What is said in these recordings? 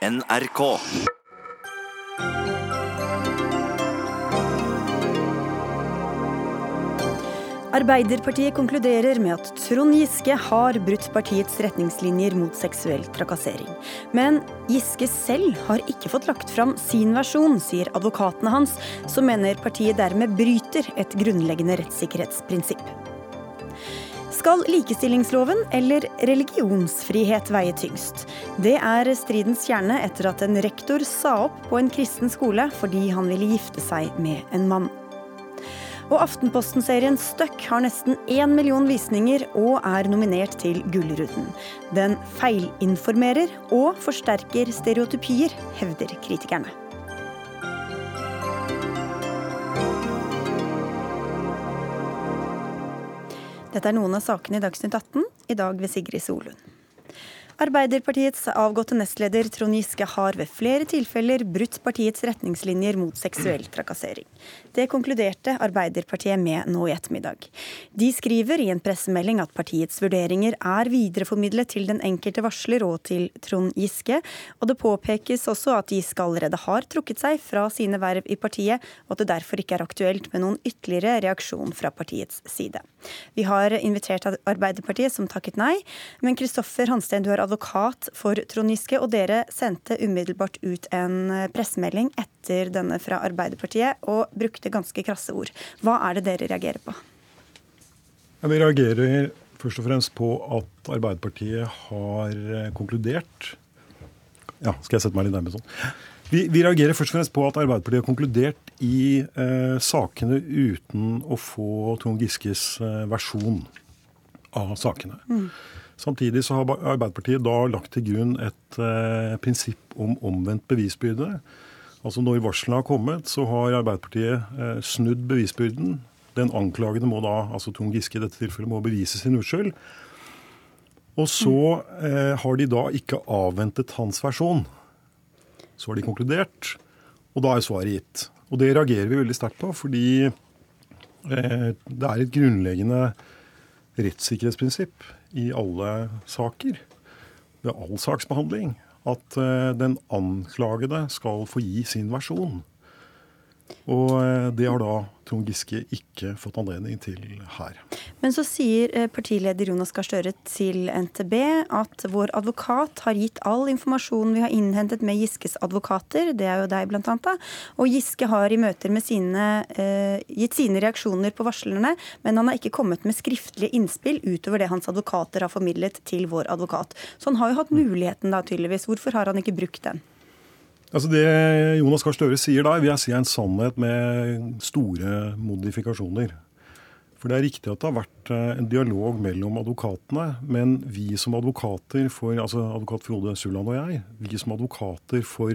NRK. Arbeiderpartiet konkluderer med at Trond Giske har brutt partiets retningslinjer mot seksuell trakassering. Men Giske selv har ikke fått lagt fram sin versjon, sier advokatene hans, som mener partiet dermed bryter et grunnleggende rettssikkerhetsprinsipp. Skal likestillingsloven eller religionsfrihet veie tyngst? Det er stridens kjerne etter at en rektor sa opp på en kristen skole fordi han ville gifte seg med en mann. Og Aftenposten-serien Stuck har nesten én million visninger og er nominert til Gullruten. Den feilinformerer og forsterker stereotypier, hevder kritikerne. Dette er noen av sakene i Dagsnytt 18, i dag ved Sigrid Solund. Arbeiderpartiets avgåtte nestleder Trond Giske har ved flere tilfeller brutt partiets retningslinjer mot seksuell trakassering. Det konkluderte Arbeiderpartiet med nå i ettermiddag. De skriver i en pressemelding at partiets vurderinger er videreformidlet til den enkelte varsler og til Trond Giske, og det påpekes også at Giske allerede har trukket seg fra sine verv i partiet, og at det derfor ikke er aktuelt med noen ytterligere reaksjon fra partiets side. Vi har invitert Arbeiderpartiet, som takket nei, men Kristoffer Hanstein, du er advokat for Trond Giske, og dere sendte umiddelbart ut en pressemelding etter denne fra Arbeiderpartiet og brukte ganske krasse ord. Hva er det dere reagerer på? Ja, vi reagerer først og fremst på at Arbeiderpartiet har eh, konkludert Ja, skal jeg sette meg litt nærmere sånn? Vi, vi, reagerer først og fremst på at Arbeiderpartiet har konkludert i eh, sakene uten å få Trond Giskes eh, versjon av sakene. Mm. Samtidig så har Arbeiderpartiet da lagt til grunn et eh, prinsipp om omvendt bevisbyrde. Altså Når varslene har kommet, så har Arbeiderpartiet eh, snudd bevisbyrden. Den anklagede må da, altså Trond Giske i dette tilfellet, må bevise sin uskyld. Og så eh, har de da ikke avventet hans versjon. Så har de konkludert, og da er svaret gitt. Og det reagerer vi veldig sterkt på, fordi eh, det er et grunnleggende rettssikkerhetsprinsipp i alle saker, ved all saksbehandling, at eh, den anklagede skal få gi sin versjon. Og eh, det har da Trond Giske ikke fått anledning til her. Men så sier eh, partileder Jonas Gahr Støre til NTB at vår advokat har gitt all informasjonen vi har innhentet med Giskes advokater, det er jo deg blant annet, og Giske har i møter med sine eh, gitt sine reaksjoner på varslerne, men han har ikke kommet med skriftlige innspill utover det hans advokater har formidlet til vår advokat. Så han har jo hatt muligheten da, tydeligvis. Hvorfor har han ikke brukt den? Altså Det Jonas Gahr Støre sier der, vil jeg si er en sannhet med store modifikasjoner. For Det er riktig at det har vært eh, en dialog mellom advokatene, men vi som advokater for altså advokat Frode Sulland og jeg, vi som advokater for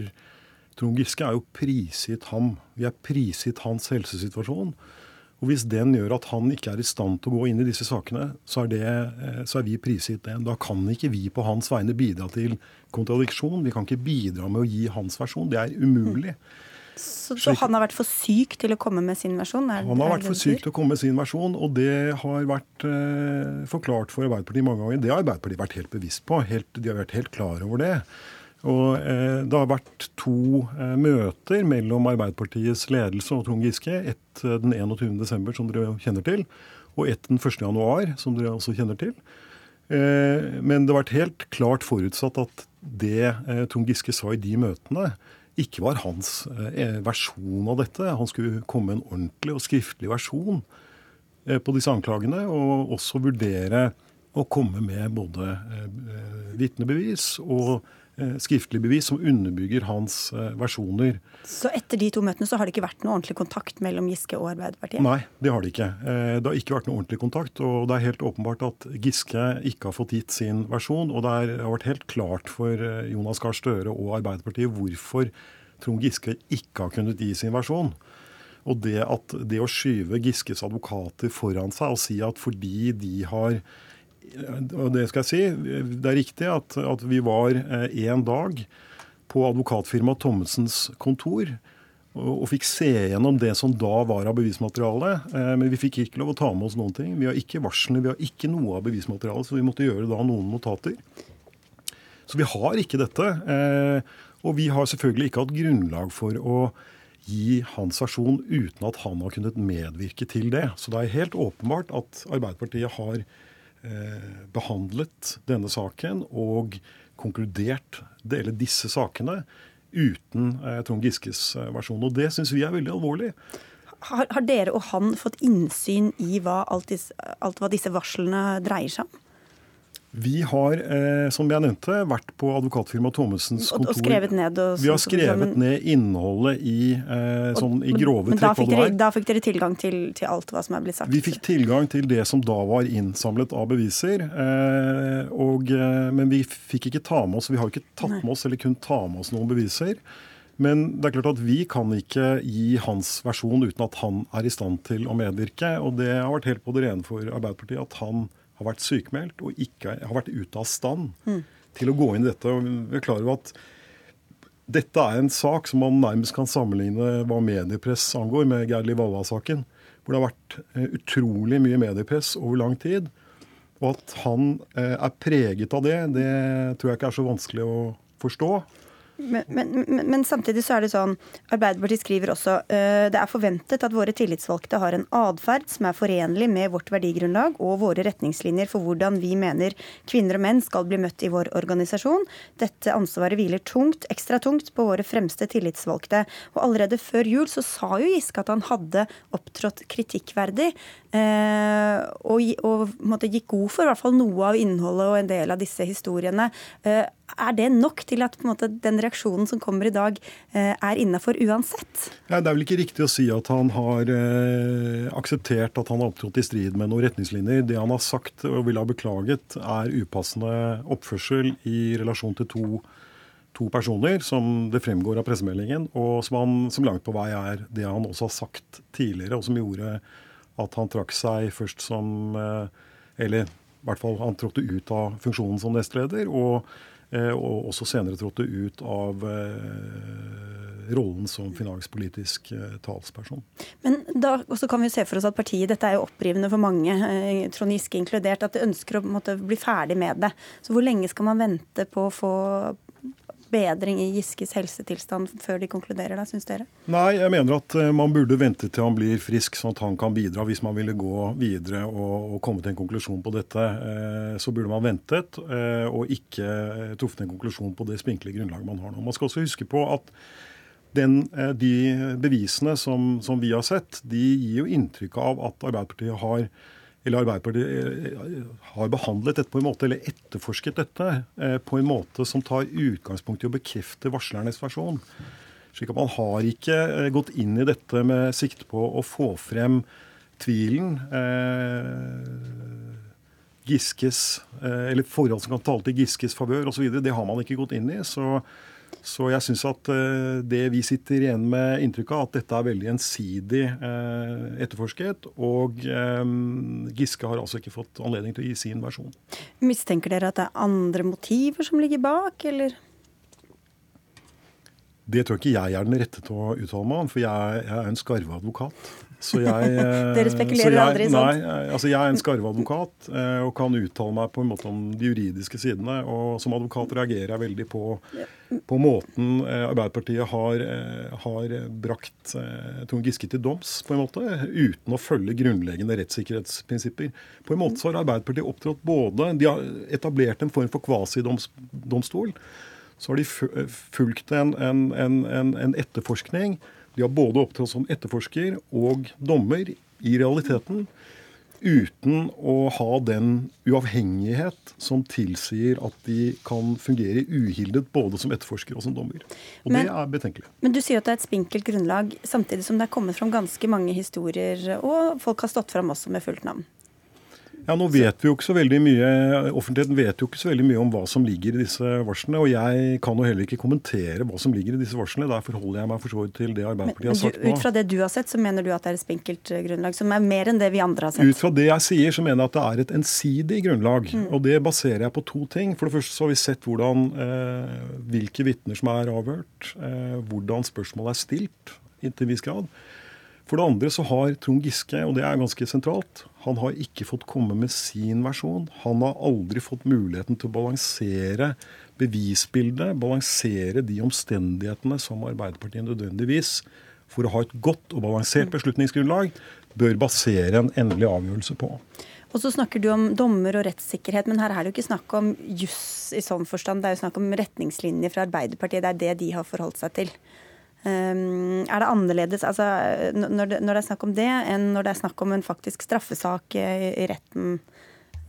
Trond Giske er jo prisgitt ham. Vi er prisgitt hans helsesituasjon. Og Hvis den gjør at han ikke er i stand til å gå inn i disse sakene, så er, det, eh, så er vi prisgitt det. Da kan ikke vi på hans vegne bidra til kontradiksjon. Vi kan ikke bidra med å gi hans versjon. Det er umulig. Så, så, han har vært for syk til å komme med sin versjon? Er, han har vært for syk til å komme med sin versjon, og det har vært eh, forklart for Arbeiderpartiet mange ganger. Det har Arbeiderpartiet vært helt bevisst på. Helt, de har vært helt klar over det. Og eh, Det har vært to eh, møter mellom Arbeiderpartiets ledelse og Trond Giske. Ett den den 21.12., som dere kjenner til, og ett den 1.1., som dere også kjenner til. Eh, men det har vært helt klart forutsatt at det eh, Trond Giske sa i de møtene, ikke var hans eh, versjon av dette. Han skulle komme med en ordentlig og skriftlig versjon på disse anklagene, og også vurdere å komme med både vitnebevis og Eh, skriftlig bevis som underbygger hans eh, versjoner. Så etter de to møtene så har det ikke vært noe ordentlig kontakt mellom Giske og Arbeiderpartiet? Nei, det har det ikke. Eh, det har ikke vært noe ordentlig kontakt. Og det er helt åpenbart at Giske ikke har fått gitt sin versjon. Og det har vært helt klart for Jonas Gahr Støre og Arbeiderpartiet hvorfor Trond Giske ikke har kunnet gi sin versjon. Og det, at, det å skyve Giskes advokater foran seg og si at fordi de har og det skal jeg si, det er riktig at, at vi var én eh, dag på advokatfirmaet Thommessens kontor og, fikk se gjennom det som da var av bevismateriale. Eh, men vi fikk ikke lov å ta med oss noen ting. Vi har ikke varslene, vi har ikke noe av bevismaterialet, så vi måtte gjøre da noen notater. Så vi har ikke dette. Eh, og vi har selvfølgelig ikke hatt grunnlag for å gi hans versjon uten at han har kunnet medvirke til det. Så det er helt åpenbart at Arbeiderpartiet har behandlet denne saken og konkludert eller disse sakene uten eh, Trond Giskes eh, versjon. Og det syns vi er veldig alvorlig. Har, har, dere og han fått innsyn i hva alt, alt hva disse varslene dreier seg om? Vi har, eh, som jeg nevnte, vært på advokatfirmaet Thommessens kontor. Og, skrevet ned? Og, vi har skrevet men, ned innholdet i, eh, sånn, i grove men, trekk. Da, da fikk dere tilgang til, til, alt hva som er blitt sagt? Vi fikk tilgang til det som da var innsamlet av beviser. Eh, og, eh, men vi fikk ikke ta med oss Vi har ikke tatt med oss eller kunnet ta med oss noen beviser. Men det er klart at vi kan ikke gi hans versjon uten at han er i stand til å medvirke. Og det har vært helt på det rene for Arbeiderpartiet at han har vært sykemeldt og ikke har vært ute av stand mm. til å gå inn i dette. Og vi er klar over at dette er en sak som man nærmest kan sammenligne hva mediepress angår, med Geir Livalla-saken. Hvor det har vært eh, utrolig mye mediepress over lang tid. Og at han eh, er preget av det, det tror jeg ikke er så vanskelig å forstå. Men, men, men, samtidig så er det sånn, Arbeiderpartiet skriver også uh, det er forventet at våre tillitsvalgte har en atferd som er forenlig med vårt verdigrunnlag og våre retningslinjer for hvordan vi mener kvinner og menn skal bli møtt i vår organisasjon. Dette ansvaret hviler tungt, ekstra tungt på våre fremste tillitsvalgte. Og allerede før jul så sa jo Giske at han hadde opptrådt kritikkverdig. Uh, og, og gikk god for i hvert fall noe av innholdet og en del av disse historiene. Uh, er det nok til at måte, den reaksjonen som kommer i dag, eh, er innafor uansett? Ja, det er vel ikke riktig å si at han har eh, akseptert at han har opptrådt i strid med noen retningslinjer. Det han har sagt og vil ha beklaget, er upassende oppførsel i relasjon til to, to personer, som det fremgår av pressemeldingen, og som, han, som langt på vei er det han også har sagt tidligere, og som gjorde at han trakk seg først som eh, Eller i hvert fall han trådte ut av funksjonen som nestleder. og Eh, og også senere trådte ut av eh, rollen som finanspolitisk talsperson. Men da også kan vi se for oss at partiet, dette er jo opprivende for mange, Trond Giske inkludert, at de ønsker å måtte, bli ferdig med det. Så hvor lenge skal man vente på å få bedring i Giskes helsetilstand før de konkluderer da, syns dere? Nei, jeg mener at eh, man burde vente til han blir frisk, sånn at han kan bidra. Hvis man ville gå videre og, og komme til en konklusjon på dette, eh, så burde man ventet eh, og ikke truffet en konklusjon på det spinkle grunnlaget man har nå. Man skal også huske på at den, de bevisene som, som, vi har sett, de gir jo inntrykk av at Arbeiderpartiet har eller Arbeiderpartiet eh, har behandlet dette på en måte, eller etterforsket dette eh, på en måte som tar utgangspunkt i å bekrefte varslernes versjon. Slik at man har ikke eh, gått inn i dette med sikte på å få frem tvilen. Giskes, eller forhold som kan tale til Giskes favør osv. Det har man ikke gått inn i. så så jeg syns at eh, det vi sitter igjen med inntrykk av, at dette er veldig ensidig eh, etterforsket. Og eh, Giske har altså ikke fått anledning til å gi sin versjon. Mistenker dere at det er andre motiver som ligger bak, eller? Det tror ikke jeg er den rette til å uttale meg om, for jeg, jeg er en skarve advokat. Så jeg, Dere spekulerer jeg, aldri, sånn? Nei, altså jeg er en skarveadvokat og kan uttale meg på en måte om de juridiske sidene. Og som advokat reagerer jeg veldig på, på måten Arbeiderpartiet har, har brakt Trond Giske til doms, på en måte, uten å følge grunnleggende rettssikkerhetsprinsipper. På en måte så har Arbeiderpartiet opptrådt både De har etablert en form for kvasidomstol. Så har de fulgt en, en, en, en etterforskning de har både opptrådt som etterforsker og dommer i realiteten. Uten å ha den uavhengighet som tilsier at de kan fungere uhildet både som etterforsker og som dommer. Og men, det er betenkelig. Men du sier at det er et spinkelt grunnlag, samtidig som det er kommet fram ganske mange historier, og folk har stått fram også med fullt navn. Ja, Nå vet vi jo ikke så veldig mye, Offentligheten vet jo ikke så veldig mye om hva som ligger i disse varslene. Og jeg kan jo heller ikke kommentere hva som ligger i disse varslene. Der forholder jeg meg for så vidt til det Arbeiderpartiet har sagt nå. Ut fra det du har sett, så mener du at det er et spinkelt eh, grunnlag, som er mer enn det vi andre har sett? Ut fra det jeg sier, så mener jeg at det er et ensidig grunnlag. Mm. Og det baserer jeg på to ting. For det første så har vi sett hvordan, eh, hvilke vitner som er avhørt, eh, hvordan spørsmålet er stilt, inntil en viss grad. For det andre så har Trond Giske, og det er ganske sentralt, han har ikke fått komme med sin versjon. Han har aldri fått muligheten til å balansere bevisbildet, balansere de omstendighetene som Arbeiderpartiet nødvendigvis, for å ha et godt og balansert beslutningsgrunnlag, bør basere en endelig avgjørelse på. Og så snakker du om dommer og rettssikkerhet, men her er det jo ikke snakk om juss i sånn forstand. Det er jo snakk om retningslinjer fra Arbeiderpartiet. Det er det de har forholdt seg til. Um, er det annerledes altså, når, det, når, det, er snakk om det, enn når det er snakk om en faktisk straffesak i, i retten?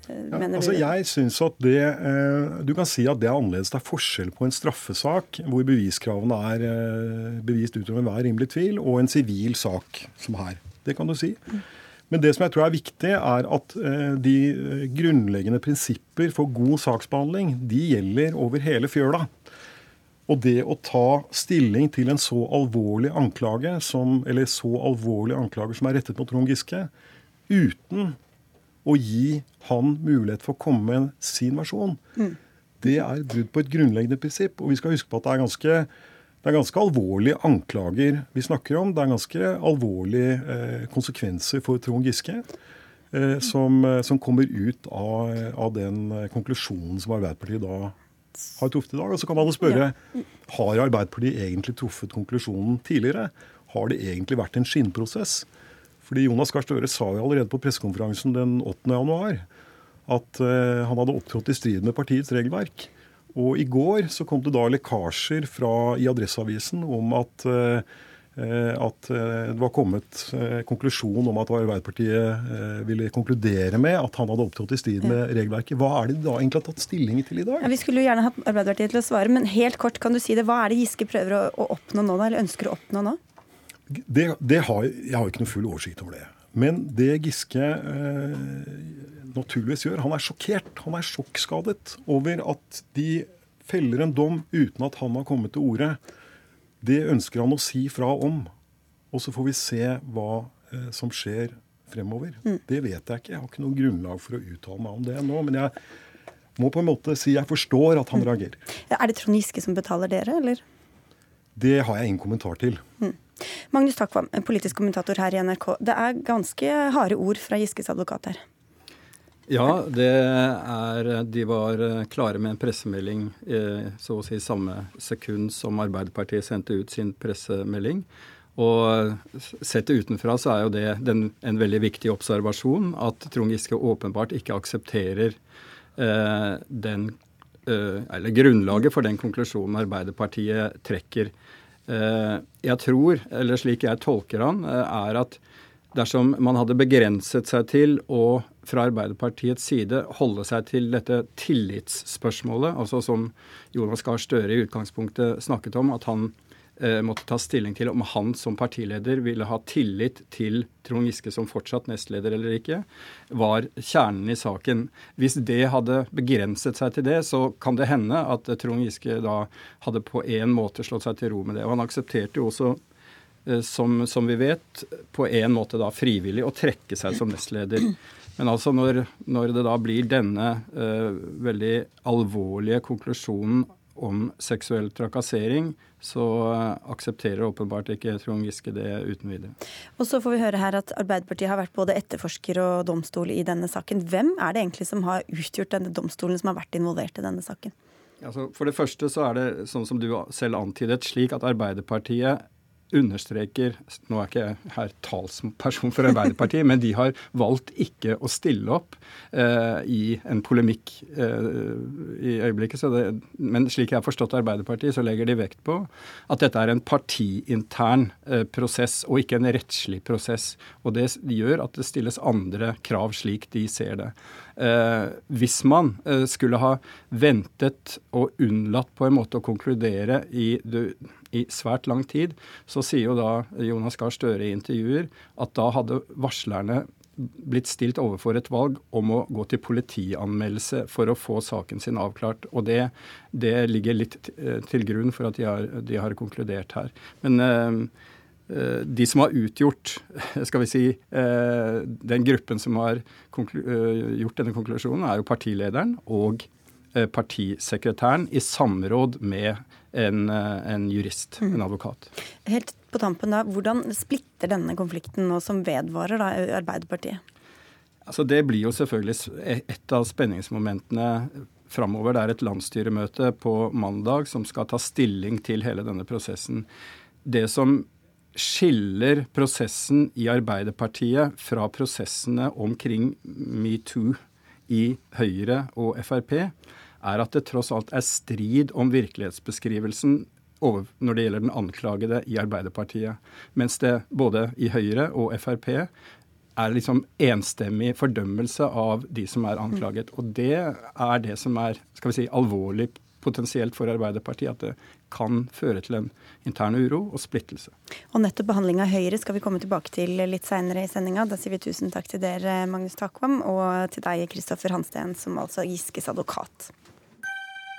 Eh, ja, altså jeg synes at det, eh, Du kan si at det er annerledes. Det er forskjell på en straffesak hvor beviskravene er eh, bevist utover enhver rimelig tvil, og en sivil sak som her. Det kan du si. Men det som jeg tror er viktig, er at de grunnleggende prinsipper for god saksbehandling de gjelder over hele fjøla. Og det å ta stilling til en så alvorlig anklage som, eller så alvorlige anklager som er rettet mot Trond Giske, uten å gi han mulighet for å komme med sin versjon, mm. det er brudd på et grunnleggende prinsipp. Og vi skal huske på at det er ganske, det er ganske alvorlige anklager vi snakker om. Det er ganske alvorlige eh, konsekvenser for Trond Giske. Eh, som, eh, som, kommer ut av, av den eh, konklusjonen som Arbeiderpartiet da har truffet i dag. Og så kan man jo spørre har Arbeiderpartiet egentlig truffet konklusjonen tidligere. Har det egentlig vært en skinnprosess? Fordi Jonas Gahr Støre sa jo allerede på pressekonferansen den 8. januar at uh, han hadde opptrådt i strid med partiets regelverk. Og i går så kom det da lekkasjer fra, i Adresseavisen om at uh, Eh, at eh, det var kommet eh, konklusjon om at Arbeiderpartiet ville konkludere med at han hadde opptrådt i strid med regelverket. Hva er det de da egentlig har tatt stilling til i dag? Ja, vi skulle jo gjerne hatt Arbeiderpartiet til å svare, men helt kort kan du si det. Hva er det Giske prøver å, oppnå nå, eller ønsker å oppnå nå? Det, det har, jeg har ikke noe full oversikt over det. Men det Giske eh, naturligvis gjør, han er sjokkert. Han er sjokkskadet over at de feller en dom uten at han har kommet til orde. Det ønsker han å si fra om. Og så får vi se hva eh, som skjer fremover. Mm. Det vet jeg ikke. Jeg har ikke noe grunnlag for å uttale meg om det nå. Men jeg må på en måte si jeg forstår at han mm. reagerer. Er det Trond Giske som betaler dere, eller? Det har jeg ingen kommentar til. Mm. Magnus Takvam, politisk kommentator her i NRK. Det er ganske harde ord fra Giskes advokat her. Ja, det er, de var eh, klare med en pressemelding eh, så å si samme sekund som Arbeiderpartiet sendte ut sin pressemelding. Og sett utenfra så er jo det den, en veldig viktig observasjon at Trond Giske åpenbart ikke aksepterer eh, den eh, Eller grunnlaget for den konklusjonen Arbeiderpartiet trekker. Eh, jeg tror, eller slik jeg tolker han, eh, er at dersom man hadde begrenset seg til å fra Arbeiderpartiets side holde seg til dette tillitsspørsmålet, altså som Jonas Gahr Støre i utgangspunktet snakket om, at han eh, måtte ta stilling til om han som partileder ville ha tillit til Trond Giske som fortsatt nestleder eller ikke, var kjernen i saken. Hvis det hadde begrenset seg til det, så kan det hende at Trond Giske da hadde på en måte slått seg til ro med det. Og han aksepterte jo også som, som, vi vet, på en måte da frivillig å trekke seg som nestleder. Men altså når, når det da blir denne uh, veldig alvorlige konklusjonen om seksuell trakassering, så uh, aksepterer åpenbart ikke Trond Giske det uten videre. Og så får vi høre her at Arbeiderpartiet har vært både etterforsker og domstol i denne saken. Hvem er det egentlig som har utgjort denne domstolen, som har vært involvert i denne saken? Altså, for det første så er det sånn som du selv antydet, slik at Arbeiderpartiet understreker Nå er ikke jeg her talsperson for Arbeiderpartiet, men de har valgt ikke å stille opp eh, i en polemikk eh, i øyeblikket. Det, men slik jeg har forstått Arbeiderpartiet, så legger de vekt på at dette er en partiintern eh, prosess og ikke en rettslig prosess. Og det gjør at det stilles andre krav slik de ser det. Eh, hvis man eh, skulle ha ventet og unnlatt på en måte å konkludere i, i svært lang tid, så sier jo da Jonas Gahr Støre i intervjuer at da hadde varslerne blitt stilt overfor et valg om å gå til politianmeldelse for å få saken sin avklart. Og det, det ligger litt eh, til grunn for at de har, de har konkludert her. Men eh, Eh, de som har utgjort skal vi si, den gruppen som har gjort denne konklusjonen, er jo partilederen og partisekretæren i samråd med en, en jurist, en advokat. Helt på tampen da, Hvordan splitter denne konflikten nå som vedvarer da, Arbeiderpartiet? Altså Det blir jo selvfølgelig et av spenningsmomentene framover. Det er et landsstyremøte på mandag som skal ta stilling til hele denne prosessen. Det som skiller prosessen i Arbeiderpartiet fra prosessene omkring metoo i Høyre og Frp, er at det tross alt er strid om virkelighetsbeskrivelsen når det gjelder den anklagede i Arbeiderpartiet. Mens det både i Høyre og Frp er liksom enstemmig fordømmelse av de som er anklaget. Og det er det som er skal vi si, alvorlig potensielt for Arbeiderpartiet, at det kan føre til en intern uro og splittelse. Og nettopp behandling av Høyre skal vi komme tilbake til litt seinere i sendinga. Da sier vi tusen takk til dere, Magnus Takvam, og til deg, Kristoffer Hansten, som altså Giskes advokat.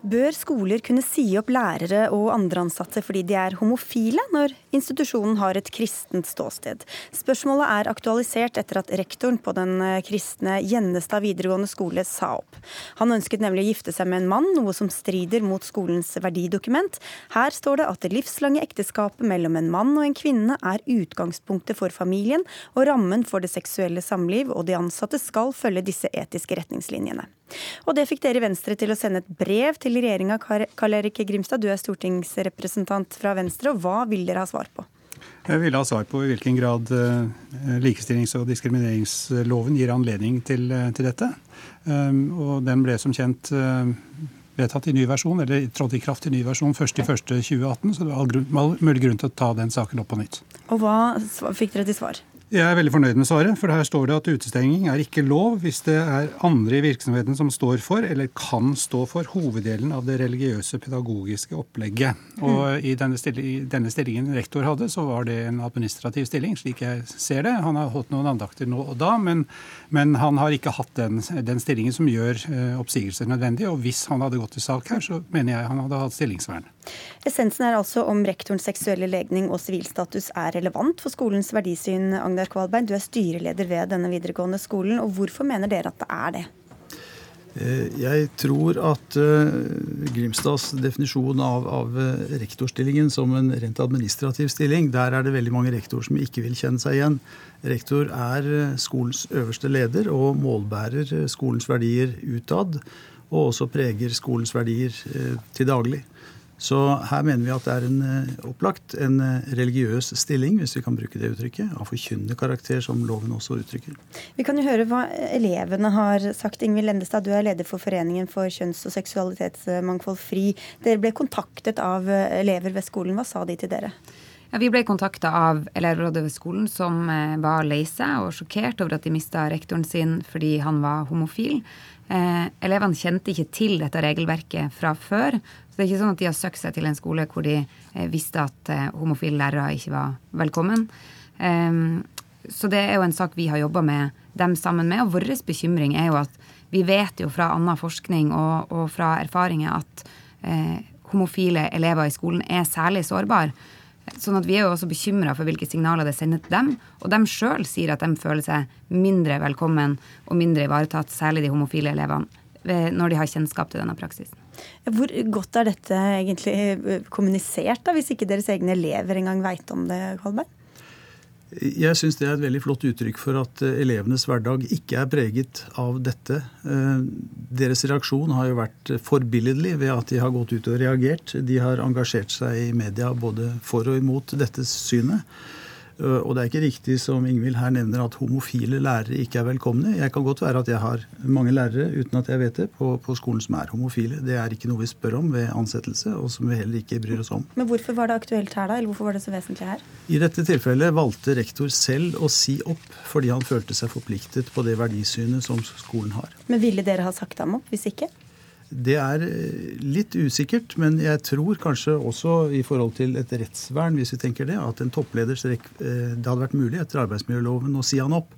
Bør skoler kunne si opp lærere og andre ansatte fordi de er homofile, når institusjonen har et kristent ståsted? Spørsmålet er aktualisert etter at rektoren på den eh, kristne Gjennestad videregående skole sa opp. Han ønsket nemlig å gifte seg med en mann, noe som strider mot skolens verdidokument. Her står det at det livslange ekteskapet mellom en mann og en kvinne er utgangspunktet for familien og rammen for det seksuelle samliv, og de ansatte skal følge disse etiske retningslinjene. Og det fikk dere i Venstre til å sende et brev til regjeringa. Karl Erik Grimstad, du er stortingsrepresentant fra Venstre, og hva vil dere ha svar på? Jeg vil ha svar på i hvilken grad eh, likestillings- og diskrimineringsloven gir anledning til, eh, til dette. Um, og den ble som kjent eh, vedtatt i ny versjon, eller trådte i kraft i ny versjon 1.1.2018, så det var all mulig grunn til å ta den saken opp på nytt. Og hva fikk dere til svar? Jeg er veldig fornøyd med svaret, for her står det at utestenging er ikke lov hvis det er andre i virksomheten som står for, eller kan stå for, hoveddelen av det religiøse pedagogiske opplegget. Og mm. i denne, stilling, denne, stillingen rektor hadde, så var det en administrativ stilling, slik jeg ser det. Han har holdt noen andakter nå og da, men, men han har ikke hatt den, den stillingen som gjør uh, oppsigelser nødvendig. Og hvis han hadde gått til sak her, så mener jeg han hadde hatt stillingsvern. Essensen er altså om rektorens seksuelle legning og sivilstatus er relevant for skolens verdisyn. Agnar Kvalbein, du er styreleder ved denne videregående skolen. og Hvorfor mener dere at det er det? Eh, jeg tror at uh, Grimstads definisjon av, av, eh, rektorstillingen som en rent administrativ stilling, der er det veldig mange rektorer som ikke vil kjenne seg igjen. Rektor er skolens øverste leder og målbærer skolens verdier utad. Og også preger skolens verdier til daglig. Så her mener vi at det er en eh, opplagt en eh, religiøs stilling, hvis vi kan bruke det uttrykket, av forkynnende karakter, som loven også uttrykker. Vi kan jo høre hva elevene har sagt. Ingvild Lendestad, du er leder for Foreningen for kjønns- og seksualitetsmangfold FRI. Dere ble kontaktet av eh, elever ved skolen. Hva sa de til dere? Ja, vi ble kontakta av elevrådet ved skolen som var lei seg og sjokkert over at de mista rektoren sin fordi han var homofil. Eh, elevene kjente ikke til dette regelverket fra før. Det er ikke sånn at de har søkt seg til en skole hvor de eh, visste at eh, homofile lærere ikke var velkommen. Eh, så det er jo en sak vi har jobba med dem sammen med. Og vår bekymring er jo at vi vet jo fra annen forskning og, og fra erfaringer at eh, homofile elever i skolen er særlig sårbare. Sånn at Vi er jo også bekymra for hvilke signaler det sender til dem. Og de sjøl sier at de føler seg mindre velkommen og mindre ivaretatt, særlig de homofile elevene, når de har kjennskap til denne praksisen. Hvor godt er dette egentlig eh, kommunisert, da, hvis ikke deres egne elever engang veit om det, Kolberg? Jeg syns det er et veldig flott uttrykk for at eh, elevenes hverdag ikke er preget av dette. Eh, deres reaksjon har jo vært forbilledlig ved at de har gått ut og reagert. De har engasjert seg i media både for og imot dette synet. Øh, og det er ikke riktig som Ingvild her nevner at homofile lærere ikke er velkomne. Jeg kan godt være at jeg har mange lærere uten at jeg vet det, på, på, skolen som er homofile. Det er ikke noe vi spør om ved ansettelse, og som vi heller ikke bryr oss om. Men hvorfor var det aktuelt her, da? Eller hvorfor var det så vesentlig her? I dette tilfellet valgte rektor selv å si opp fordi han følte seg forpliktet på det verdisynet som skolen har. Men ville dere ha sagt ham opp hvis ikke? Det er eh, litt usikkert, men jeg tror kanskje også i forhold til et rettsvern, hvis vi tenker det, at en toppleders eh, Det hadde vært mulig etter arbeidsmiljøloven å si han opp.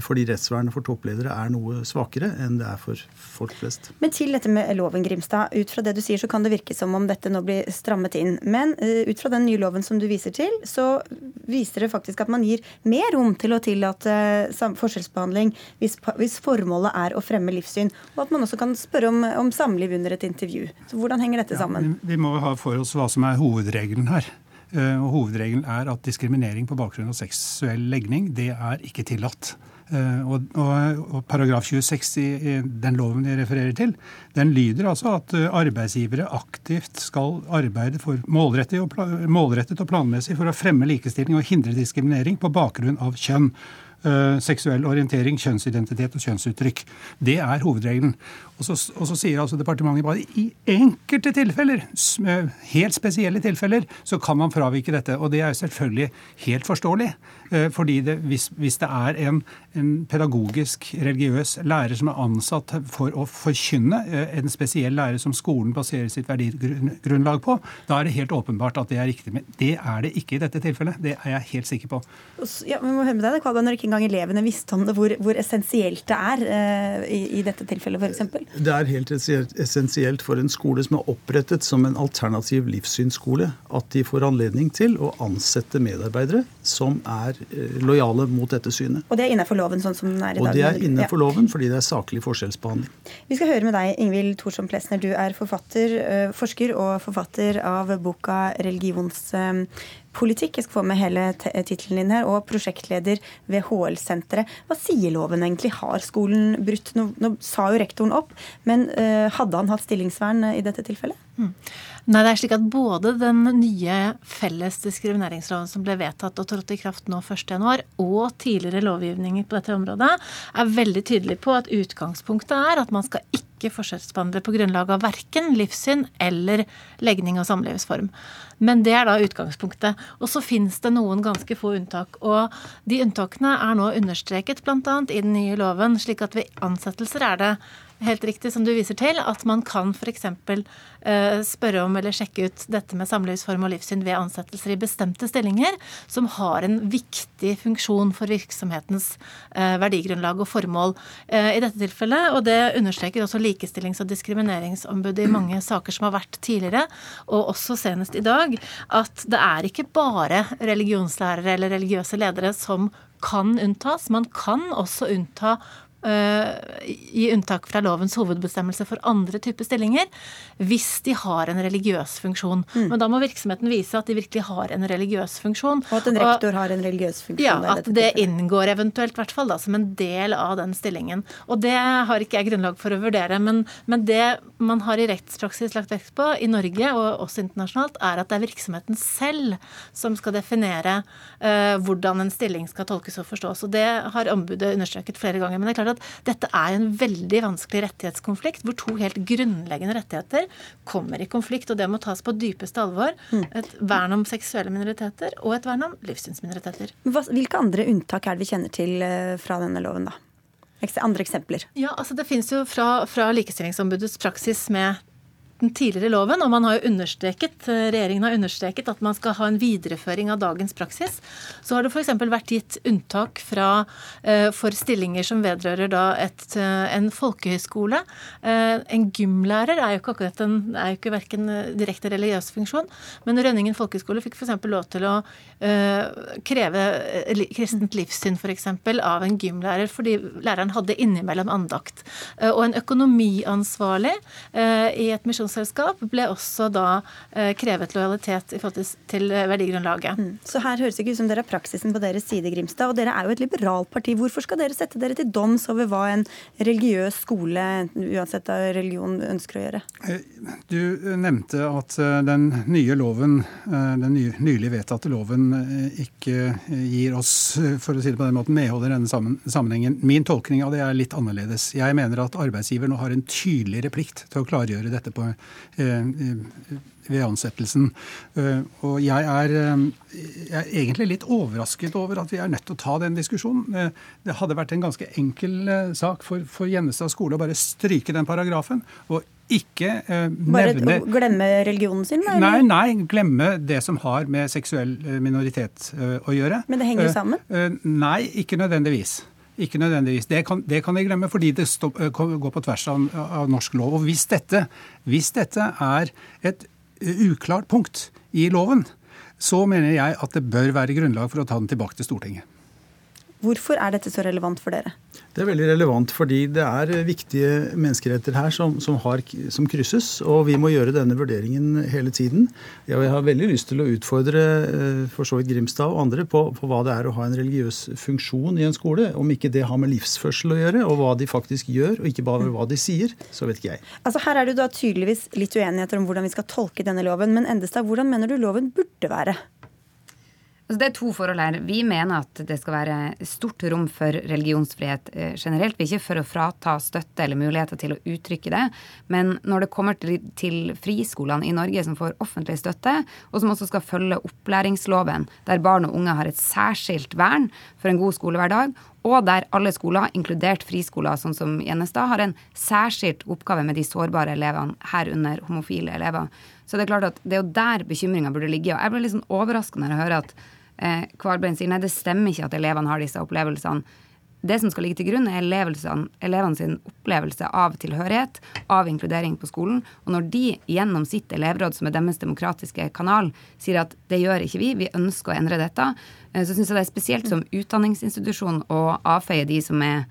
Fordi rettsvernet for toppledere er noe svakere enn det er for folk flest. Men til dette med loven, Grimstad. Ut fra det du sier, så kan det virke som om dette nå blir strammet inn. Men uh, ut fra den nye loven som du viser til, så viser det faktisk at man gir mer rom til å tillate uh, forskjellsbehandling hvis, hvis, formålet er å fremme livssyn. Og at man også kan spørre om, om samliv under et intervju. Så hvordan henger dette sammen? Ja, vi må ha for oss hva som er hovedregelen her. Uh, og Hovedregelen er at diskriminering på bakgrunn av seksuell legning det er ikke tillatt. Eh, og, og, og, Paragraf 26 i den loven jeg refererer til, den lyder altså at eh, arbeidsgivere aktivt skal arbeide for målrettet og, målrettet og planmessig for å fremme likestilling og hindre diskriminering på bakgrunn av kjønn. seksuell orientering, kjønnsidentitet og kjønnsuttrykk. Det er hovedregelen. Og så, og så, sier altså departementet bare i enkelte tilfeller, helt spesielle tilfeller, så kan man fravike dette. Og det er jo selvfølgelig helt forståelig. Eh, fordi det, hvis, hvis, det er en, en, pedagogisk, religiøs lærer som er ansatt for å forkynne, eh, en spesiell lærer som skolen baserer sitt verdigrunnlag på, da er det helt åpenbart at det er riktig. Men det er det ikke i dette tilfellet. Det er jeg helt sikker på. Ja, vi må høre med deg, Når ikke engang elevene visste om det, hvor, hvor essensielt det er i, i dette tilfellet, f.eks.? Det er helt essensielt for en skole som er opprettet som en alternativ livssynsskole, at de får anledning til å ansette medarbeidere som er eh, lojale mot dette synet. Og det er innenfor loven sånn som den er i dag? Og det er innenfor ja. loven fordi det er saklig forskjellsbehandling. Vi skal høre med deg, Ingvild Thorsson Plesner. Du er forfatter, eh, forsker og forfatter av boka 'Religions politikk. Jeg skal få med hele tittelen din her. Og prosjektleder ved HL-senteret. Hva sier loven egentlig? Har skolen brutt Nå, nå sa jo rektoren opp, men uh, hadde han hatt stillingsvern i dette tilfellet? Mm. Nei, det er slik at både den nye felles diskrimineringsloven som ble vedtatt og trådte i kraft nå 1.1, og tidligere lovgivninger på dette området, er veldig tydelig på at utgangspunktet er at man skal ikke forskjellsbehandle på grunnlag av verken livssyn eller legning og samlivsform. Men det er da utgangspunktet. Og så finnes det noen ganske få unntak. Og de unntakene er nå understreket bl.a. i den nye loven, slik at ved ansettelser er det helt riktig som du viser til, at man kan f.eks. Eh, spørre om eller sjekke ut dette med samlivsform og livssyn ved ansettelser i bestemte stillinger, som har en viktig funksjon for virksomhetens eh, verdigrunnlag og formål. Eh, I dette tilfellet, og det understreker også Likestillings- og diskrimineringsombudet i mange saker som har vært tidligere, og også senest i dag, at det er ikke bare religionslærere eller religiøse ledere som kan unntas. Man kan også unnta gi eh, unntak fra lovens hovedbestemmelse for andre typer stillinger hvis de har en religiøs funksjon. Mm. Men da må virksomheten vise at de virkelig har en religiøs funksjon. Og at en rektor og, har en religiøs funksjon. Ja, at det inngår eventuelt hvert fall da, som en del av den stillingen. Og det har ikke jeg grunnlag for å vurdere, men, men det man har i rettspraksis lagt vekt på i Norge og også internasjonalt, er at det er virksomheten selv som skal definere uh, hvordan en stilling skal tolkes og forstås. Og det har ombudet understreket flere ganger. Men det er klart at dette er en veldig vanskelig rettighetskonflikt, hvor to helt grunnleggende rettigheter kommer i konflikt, og det må tas på dypeste alvor. Mm. Et vern om seksuelle minoriteter og et vern om livssynsminoriteter. Hvilke andre unntak er det vi kjenner til eh, fra denne loven, da? Andre eksempler? Ja, altså Det finnes jo fra, fra Likestillingsombudets praksis med den tidligere loven, og man har jo understreket, eh, regjeringen har understreket at man skal ha en videreføring av dagens praksis. Så har det f.eks. vært gitt unntak fra, eh, for stillinger som vedrører da et, eh, en folkehøyskole. En gymlærer er jo ikke akkurat en, er jo ikke verken direkte religiøs funksjon, men Rønningen folkehøyskole fikk f.eks. lov til å kreve kristent livssyn f.eks. av en gymlærer, fordi læreren hadde innimellom andakt. Og en økonomiansvarlig i et misjons pensjonsselskap ble også da eh, krevet lojalitet i forhold til verdigrunnlaget. Mm. Så her høres det ikke ut som dere har praksisen på deres side, Grimstad. Og dere er jo et liberalt parti. Hvorfor skal dere sette dere til doms over hva en religiøs skole, uansett av religion, ønsker å gjøre? Eh, du nevnte at eh, den nye loven, den nylig vedtatte loven, ikke gir oss, for å si det på den måten, medhold i denne sammenhengen. Min tolkning av det er litt annerledes. Jeg mener at arbeidsgiver nå har en tydeligere plikt til å klargjøre dette på Eh, ved ansettelsen. Eh, og jeg er, eh, jeg er, egentlig litt overrasket over at vi er nødt til å ta den diskusjonen. Det hadde vært en ganske enkel sak for, for Gjennestad skole å bare stryke den paragrafen. og ikke eh, nevne Bare glemme religionen sin? Eller? Nei, nei, glemme det som har med seksuell minoritet eh, å gjøre. Men det henger sammen? Eh, nei, ikke nødvendigvis. Ikke nødvendigvis. Det kan, det kan vi glemme, fordi det stopp, går på tvers av, av, norsk lov. Og hvis dette, hvis dette er et uklart punkt i loven, så mener jeg at det bør være grunnlag for å ta den tilbake til Stortinget. Hvorfor er dette så relevant for dere? Det er veldig relevant fordi det er viktige menneskeretter her som, som, har, som krysses. Og vi må gjøre denne vurderingen hele tiden. Jeg har veldig lyst til å utfordre eh, for så vidt Grimstad og andre på, på, hva det er å ha en religiøs funksjon i en skole. Om ikke det har med livsførsel å gjøre, og hva de faktisk gjør, og ikke bare hva de sier. Så vet ikke jeg. Altså Her er det da tydeligvis litt uenigheter om hvordan vi skal tolke denne loven. Men Endestad, hvordan mener du loven burde være? Altså det er to forhold her. Vi mener at det skal være stort rom for religionsfrihet eh, generelt. Vi er ikke for å frata støtte eller muligheter til å uttrykke det. Men når det kommer til, friskolene i Norge som får offentlig støtte, og som også skal følge opplæringsloven, der barn og unge har et særskilt vern for en god skolehverdag, og der alle skoler, inkludert friskoler sånn som Gjennestad, har en særskilt oppgave med de sårbare elevene, herunder homofile elever. Så det er klart at det er jo der bekymringa burde ligge. Og jeg blir litt sånn overraska når jeg hører at eh, Kvalbein sier nei, det stemmer ikke at elevene har disse opplevelsene. Det som skal ligge til grunn, er elevene sin opplevelse av tilhørighet, av inkludering på skolen. Og når de gjennom sitt elevråd, som er deres demokratiske kanal, sier at det gjør ikke vi, vi ønsker å endre dette, eh, så syns jeg det er spesielt som utdanningsinstitusjon å avfeie de som er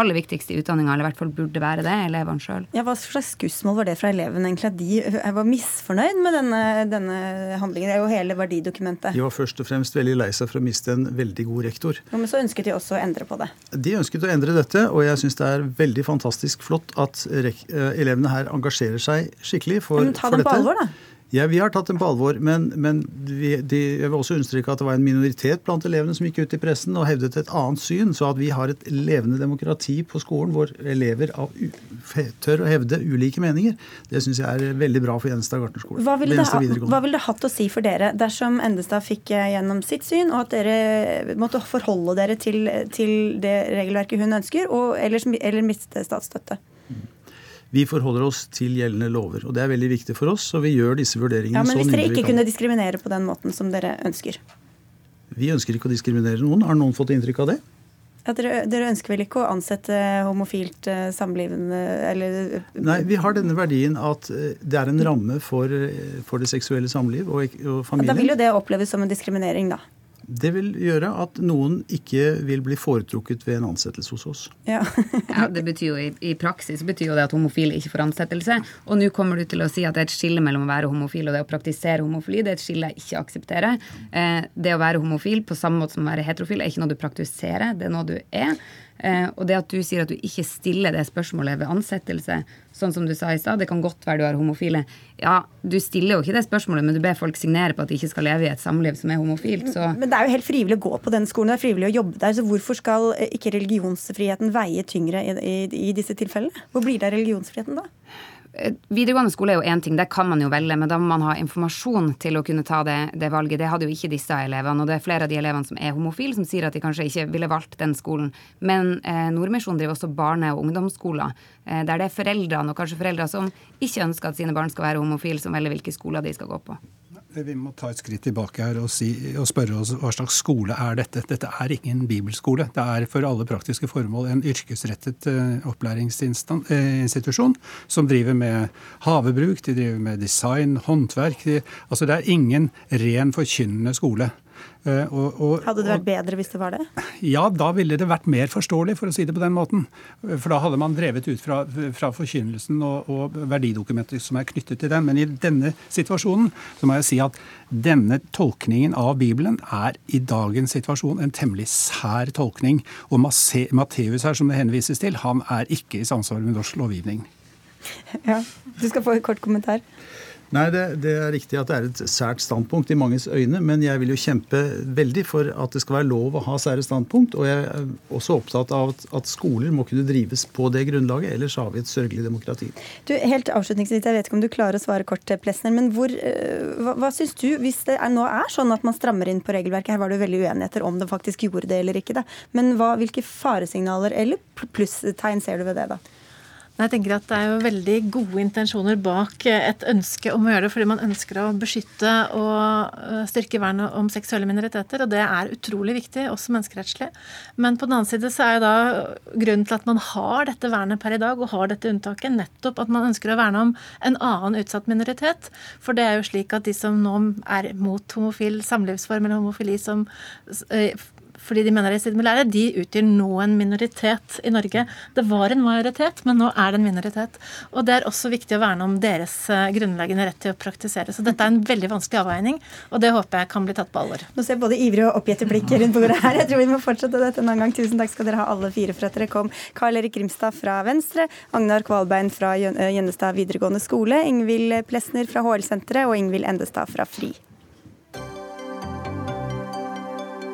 aller viktigste i utdanninga, eller i hvert fall burde være det, elevene sjøl. Ja, hva slags skussmål var det fra elevene, egentlig? At de var misfornøyd med denne, denne, handlingen? Det er jo hele verdidokumentet. De var først og fremst veldig lei seg for å miste en veldig god rektor. Ja, men så ønsket de også å endre på det? De ønsket å endre dette, og jeg syns det er veldig fantastisk flott at eh, elevene her engasjerer seg skikkelig for, ja, men ta dem på alvor, da. Ja, Vi har tatt dem på alvor, men, men vi, de, jeg vil også understreke at det var en minoritet blant elevene som gikk ut i pressen og hevdet et annet syn. Så at vi har et levende demokrati på skolen hvor elever av, tør å hevde ulike meninger, det syns jeg er veldig bra for Gjenstad gartnerskole. Hva ville, det, ha, vil det hatt å si for dere dersom Endestad fikk eh, gjennom sitt syn, og at dere måtte forholde dere til, til det regelverket hun ønsker, og, eller, eller miste statsstøtte? Vi forholder oss til gjeldende lover. og Det er veldig viktig for oss, og vi gjør disse vurderingene ja, men Hvis dere ikke kunne diskriminere på den måten som dere ønsker? Vi ønsker ikke å diskriminere noen. Har noen fått inntrykk av det? Ja, dere, dere, ønsker vel ikke å ansette homofilt uh, samlivende eller Nei, vi har denne verdien at det er en ramme for, for det seksuelle samliv og, og familien. Ja, da vil jo det oppleves som en diskriminering, da. Det vil gjøre at noen ikke vil bli foretrukket ved en ansettelse hos oss. Ja, ja Det betyr jo i, i, praksis betyr jo det at homofile ikke får ansettelse. Og nå kommer du til å si at det er et skille mellom å være homofil og det å praktisere homofili. Det er et skille jeg ikke aksepterer. Eh, det å være homofil på samme måte som å være heterofil er ikke noe du praktiserer, det er noe du er. Eh, og det at du sier at du ikke stiller det spørsmålet ved ansettelse, sånn som du sa i stad, det kan godt være du har homofile. Ja, du stiller jo ikke det spørsmålet, men du ber folk signere på at de ikke skal leve i et samliv som er homofilt. Så. Men det er jo helt frivillig å gå på den skolen, det er frivillig å jobbe der. Så hvorfor skal ikke religionsfriheten veie tyngre i, i, i disse tilfellene? Hvor blir det av religionsfriheten da? Videregående skole er jo én ting, det kan man jo velge, men da må man ha informasjon til å kunne ta det, det, valget. Det hadde jo ikke disse elevene, og det er flere av de elevene som er homofile, som sier at de kanskje ikke ville valgt den skolen. Men eh, Nordmisjonen driver også barne- og ungdomsskoler, eh, der det er foreldrene, og kanskje foreldre som ikke ønsker at sine barn skal være homofile, som velger hvilke skoler de skal gå på. Vi må ta et skritt tilbake her og, si, og, spørre oss hva slags skole er dette. Dette er ikke en bibelskole. Det er for alle praktiske formål en yrkesrettet uh, opplæringsinstitusjon som driver med havebruk, de driver med design, håndverk. De, altså det er ingen ren forkynnende skole. Eh, og, og, hadde det vært bedre hvis det var det? Ja, da ville det vært mer forståelig, for å si det på den måten. For da hadde man drevet ut fra, fra forkynnelsen og, og verdidokumenter som er knyttet til den. Men i denne situasjonen så må jeg si at denne tolkningen av Bibelen er i dagens situasjon en temmelig sær tolkning. Og Matteus her, som det henvises til, han er ikke i samsvar med norsk lovgivning. Ja, Du skal få en kort kommentar. Nei, det, det, er riktig at det er et sært standpunkt i manges øyne, men jeg vil jo kjempe veldig for at det skal være lov å ha sære standpunkt. Og jeg er også opptatt av at, at skoler må kunne drives på det grunnlaget, ellers har vi et sørgelig demokrati. Du, helt avslutningsvis, Jeg vet ikke om du klarer å svare kort, Plessner, men hvor, eh, hva, hva syns du, hvis det er, nå er sånn at man strammer inn på regelverket, her var det jo veldig uenigheter om det faktisk gjorde det eller ikke, da. men hva, hvilke faresignaler eller plusstegn ser du ved det, da? Jeg tenker at Det er jo veldig gode intensjoner bak et ønske om å gjøre det, fordi man ønsker å beskytte og øh, styrke vernet om seksuelle minoriteter. og Det er utrolig viktig, også menneskerettslig. Men på den annen side så er jo da grunnen til at man har dette vernet per i dag, og har dette unntaket, nettopp at man ønsker å verne om en annen utsatt minoritet. For det er jo slik at de som nå er mot homofil samlivsform eller homofili som øh, fordi de mener de er i strid med de utgjør nå en minoritet i Norge. Det var en majoritet, men nå er det en minoritet. Og det er også viktig å verne om deres eh, grunnleggende rett til å praktisere. Så dette er en veldig vanskelig avveining, og det håper jeg kan bli tatt på alvor. Nå ser jeg både ivrige og oppgitte blikk rundt bordet her. Jeg tror vi må fortsette dette en annen gang. Tusen takk skal dere ha alle fire for at dere kom. Karl Erik Grimstad fra Venstre, Agnar Kvalbein fra Gjennestad videregående skole, Ingvild Plesner fra HL-senteret og Ingvild Endestad fra FRI.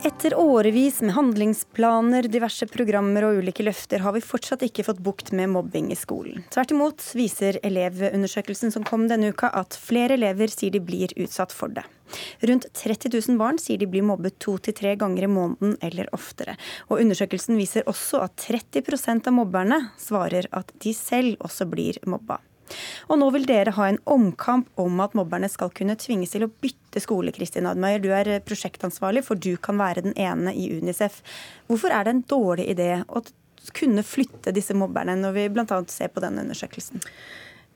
Etter årevis med handlingsplaner, diverse programmer og ulike løfter har vi fortsatt ikke fått bukt med mobbing i skolen. Tvert imot viser Elevundersøkelsen som kom denne uka at flere elever sier de blir utsatt for det. Rundt 30 000 barn sier de blir mobbet to til tre ganger i måneden eller oftere. Og undersøkelsen viser også at 30% av mobberne svarer at de selv også blir mobba. Og nå vil dere ha en omkamp om at mobberne skal kunne tvinges til å bytte skole. Kristin Admeier, du er prosjektansvarlig, for du kan være den ene i Unicef. Hvorfor er det en dårlig idé å kunne flytte disse mobberne, når vi bl.a. ser på den undersøkelsen?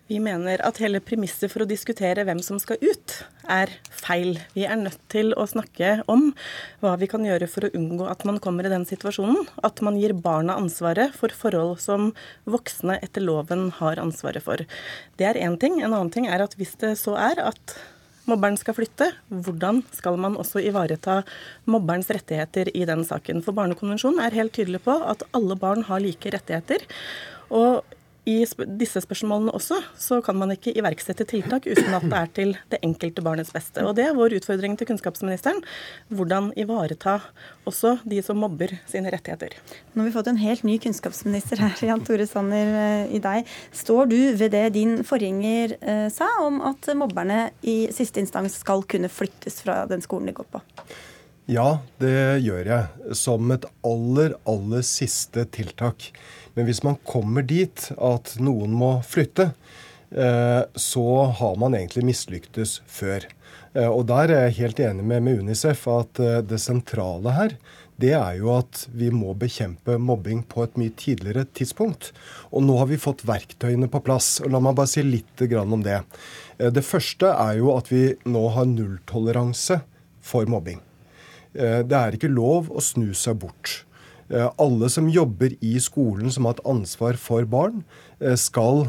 Vi mener at hele premisset for å diskutere hvem som skal ut, er feil. Vi er nødt til å snakke om hva vi kan gjøre for å unngå at man kommer i den situasjonen. At man gir barna ansvaret for forhold som voksne etter loven har ansvaret for. Det er én ting. En annen ting er at hvis det så er at mobberen skal flytte, hvordan skal man også ivareta mobberens rettigheter i den saken? For Barnekonvensjonen er helt tydelig på at alle barn har like rettigheter. Og i disse spørsmålene også, så kan man ikke iverksette tiltak uten at det er til det enkelte barnets beste. Og Det er vår utfordring til kunnskapsministeren. Hvordan ivareta også de som mobber sine rettigheter. Nå har vi fått en helt ny kunnskapsminister her, Jan Tore Sanner, eh, i deg. Står du ved det din forgjenger eh, sa om at mobberne i siste instans skal kunne flyttes fra den skolen de går på? Ja, det gjør jeg. Som et aller, aller siste tiltak. Men hvis man kommer dit at noen må flytte, eh, så har man egentlig mislyktes før. Eh, og der er jeg helt enig med, med Unicef at eh, det sentrale her det er jo at vi må bekjempe mobbing på et mye tidligere tidspunkt. Og nå har vi fått verktøyene på plass. og La meg bare si litt om det. Det første er jo at vi nå har nulltoleranse for mobbing. Det er ikke lov å snu seg bort. Eh, alle som jobber i skolen som har et ansvar for barn, eh, skal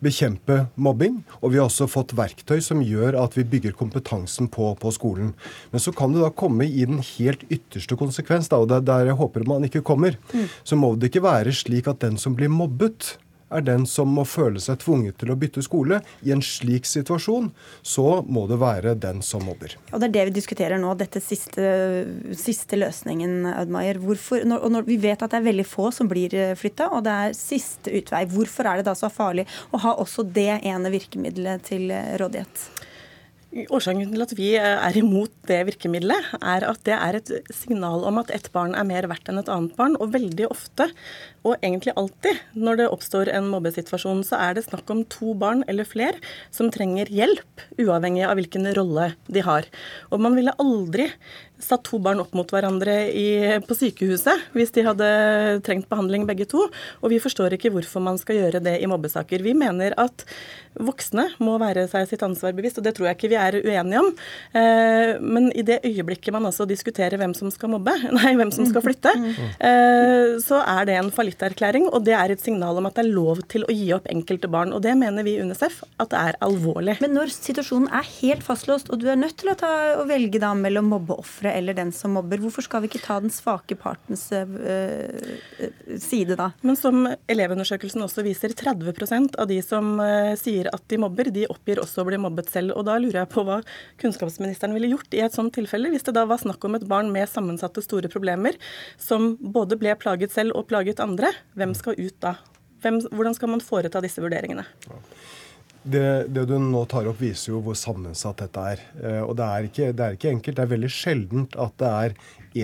bekjempe mobbing. Og vi har også fått verktøy som gjør at vi bygger kompetansen på, på skolen. Men så kan det da komme i den helt ytterste konsekvens, da, og det er der jeg håper man ikke kommer. Mm. Så må det ikke være slik at den som blir mobbet, er den som må føle seg tvunget til å bytte skole. I en slik situasjon så må det være den som mobber. Og Det er det vi diskuterer nå, dette siste, siste løsningen, Audmaier. Hvorfor, når, når vi vet at det er veldig få som blir eh, flytta, og det er siste utvei, hvorfor er det da så farlig å ha også det ene virkemidlet til eh, rådighet? Årsaken til at vi eh, er imot det virkemidlet, er at det er et signal om at ett barn er mer verdt enn et annet barn. Og veldig ofte, og egentlig alltid, når det oppstår en mobbesituasjon, så er det snakk om to barn eller flere som trenger hjelp, uavhengig av hvilken rolle de har. Og man ville aldri satt to barn opp mot hverandre i, på sykehuset hvis de hadde trengt behandling begge to. Og vi forstår ikke hvorfor man skal gjøre det i mobbesaker. Vi mener at voksne må være seg sitt ansvar bevisst, og det tror jeg ikke vi er uenige om. Eh, men i det øyeblikket man altså diskuterer hvem som skal mobbe, nei, hvem som skal flytte, eh, så er det en fallitterklæring, og det er et signal om at det er lov til å gi opp enkelte barn. Og det mener vi i UNICEF at det er alvorlig. Men når situasjonen er helt fastlåst, og du er nødt til å, ta, å velge da mellom mobbeofferet eller den som mobber. Hvorfor skal vi ikke ta den svake partens øh, side da? Men som Elevundersøkelsen også viser, 30% av de som øh, sier at de mobber, de oppgir også å bli mobbet selv. Og da lurer jeg på hva kunnskapsministeren ville gjort i et sånt tilfelle, hvis det da var snakk om et barn med sammensatte store problemer, som både ble plaget selv og plaget andre. Hvem skal ut da? Hvem, hvordan skal man foreta disse vurderingene? Det, det, du nå tar opp, viser jo hvor sammensatt dette er. Eh, og det er, ikke, det er ikke enkelt. Det er veldig sjeldent at det er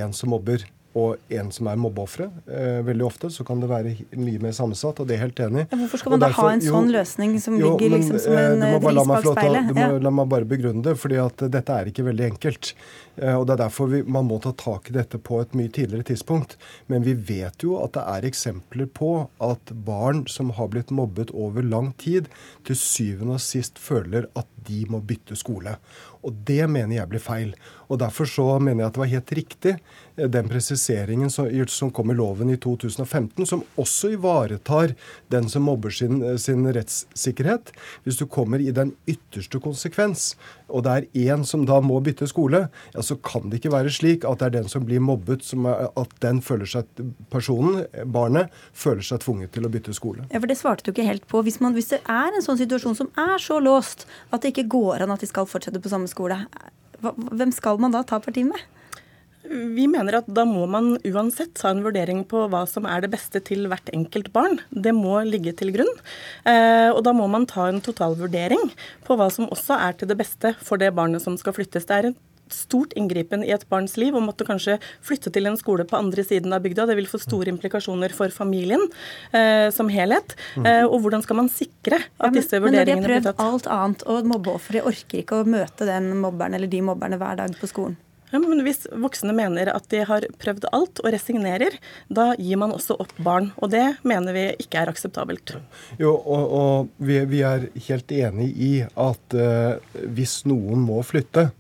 én som mobber og en som er mobbeofre. Eh, veldig ofte så kan det være mye mer sammensatt, og det er helt enig. Ja, hvorfor skal man derfor, da ha en sånn jo, løsning som jo, ligger liksom som en dris bak speilet? Du må ja. la meg bare begrunne det, fordi at dette er ikke veldig enkelt. Eh, og Det er derfor vi, man må ta tak i dette på et mye tidligere tidspunkt. Men vi vet jo at det er eksempler på at barn som har blitt mobbet over lang tid, til syvende og sist føler at de må bytte skole. Og det mener jeg blir feil. Og Derfor så mener jeg at det var helt riktig eh, den presiseringen som, som kom i loven i 2015, som også ivaretar den som mobber sin, eh, sin rettssikkerhet. Hvis du kommer i den ytterste konsekvens, og det er én som da må bytte skole, ja, så kan det ikke være slik at det er den som blir mobbet, som er, at den føler seg, personen, barnet, føler seg tvunget til å bytte skole. Ja, for Det svarte du ikke helt på. Hvis, man, hvis det er en sånn situasjon som er så låst at det ikke går an at de skal fortsette på samme skole, hvem skal man da ta parti med? Vi mener at da må man uansett ha en vurdering på hva som er det beste til hvert enkelt barn. Det må ligge til grunn. Eh, og da må man ta en totalvurdering på hva som også er til det beste for det barnet som skal flyttes. Det er en stort inngripen i et barns liv og måtte kanskje flytte til en skole på andre siden av bygda. Det vil få store implikasjoner for familien eh, som helhet. Eh, og hvordan skal man sikre at ja, men, disse vurderingene blir tatt? Men når de har prøvd alt annet, og mobbeofferet orker ikke å møte den mobberen eller de mobberne hver dag på skolen? Ja, men Hvis voksne mener at de har prøvd alt og resignerer, da gir man også opp barn. Og det mener vi ikke er akseptabelt. Jo, og, og vi, vi, er helt enig i at eh, hvis noen må flytte,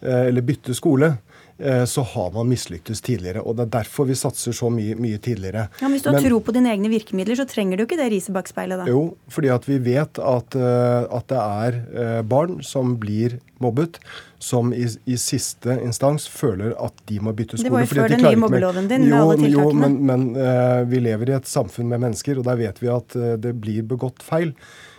Eh, eller bytte skole, så har man mislyktes tidligere. og Det er derfor vi satser så mye, mye tidligere. Ja, men Hvis du har men, tro på dine egne virkemidler, så trenger du ikke det riset bak speilet? da? Jo, fordi at vi vet at, eh, at det er barn som blir mobbet, som i, i, siste instans føler at de må bytte skole. Det var jo før den nye mobbeloven din jo, alle tiltakene. Jo, men, men uh, vi lever i et samfunn med mennesker, og der vet vi at uh, det blir begått feil.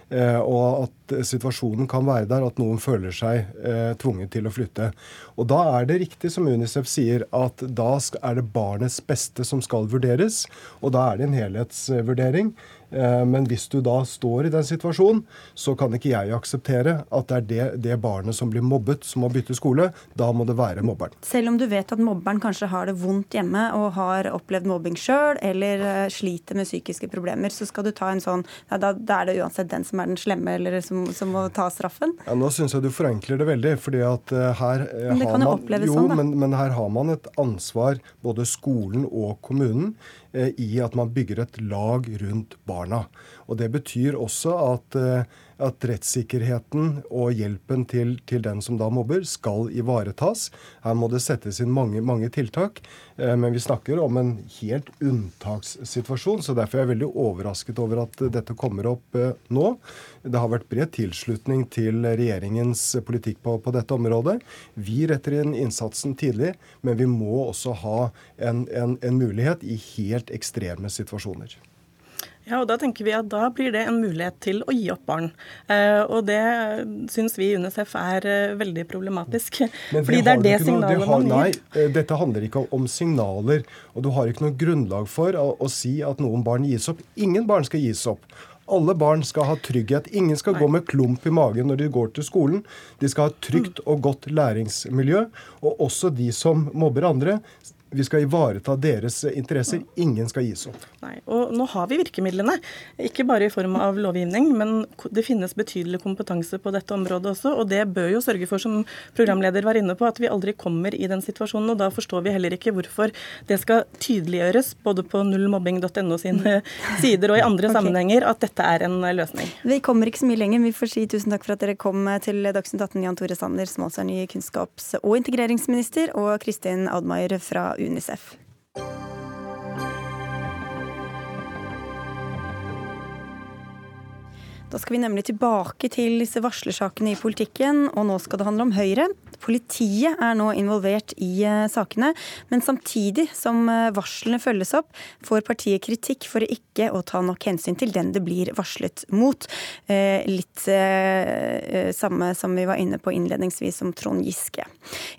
Eh, og at situasjonen kan være der at noen føler seg eh, tvunget til å flytte. Og Da er det riktig som Unicef sier, at da er det barnets beste som skal vurderes. Og da er det en helhetsvurdering. Eh, men hvis du da står i den situasjonen, så kan ikke jeg akseptere at det er det, det, barnet som blir mobbet, som må bytte skole. Da må det være mobberen. Selv om du vet at mobberen kanskje har det vondt hjemme og har opplevd mobbing sjøl, eller eh, sliter med psykiske problemer, så skal du ta en sånn ja, da, da, er det uansett den som er den slemme, eller som, som må ta straffen? Ja, Nå syns jeg du forenkler det veldig. fordi at uh, her men det kan man, jo, sånn, da. Men, men her har man et ansvar, både skolen og kommunen, Eh, i at man bygger et lag rundt barna. Og Det betyr også at, eh, at rettssikkerheten og hjelpen til, til, den som da mobber, skal ivaretas. Her må det settes inn mange, mange tiltak. Eh, men vi snakker om en helt unntakssituasjon, så derfor er jeg veldig overrasket over at dette kommer opp nå. Det har vært bred tilslutning til regjeringens politikk på, på dette området. Vi retter inn innsatsen tidlig, men vi må også ha en, en, en mulighet i helt ekstreme situasjoner. Ja, og Da tenker vi at da blir det en mulighet til å gi opp barn. Eh, og det syns vi i UNICEF er eh, veldig problematisk. Men fordi det er det signalet noe, det har. Nei, eh, dette handler ikke om signaler. Og du har ikke noe grunnlag for å, å si at noen barn gis opp. Ingen barn skal gis opp. Alle barn skal ha trygghet. Ingen skal Nei. gå med klump i magen når de går til skolen. De skal ha et trygt og godt læringsmiljø. Og også de som mobber andre, vi skal ivareta deres interesser. Ingen skal gis opp. Nei, og Nå har vi virkemidlene, ikke bare i form av lovgivning, men det finnes betydelig kompetanse på dette området også. og Det bør jo sørge for, som programleder var inne på, at vi aldri kommer i den situasjonen. og Da forstår vi heller ikke hvorfor det skal tydeliggjøres både på nullmobbing.no sine sider og i andre okay. sammenhenger at dette er en løsning. Vi kommer ikke så mye lenger. Vi får si tusen takk for at dere kom til Dagsnytt 18, Jan Tore Sanner, som altså er ny kunnskaps- og integreringsminister, og Kristin Admaier fra UNICEF. Da skal vi nemlig tilbake til disse varslersakene i politikken, og nå skal det handle om Høyre. Politiet er nå involvert i eh, sakene, men samtidig som eh, varslene følges opp, får partiet kritikk for ikke å ta nok hensyn til den det blir varslet mot. Eh, litt samme som vi var inne på innledningsvis om Trond Giske.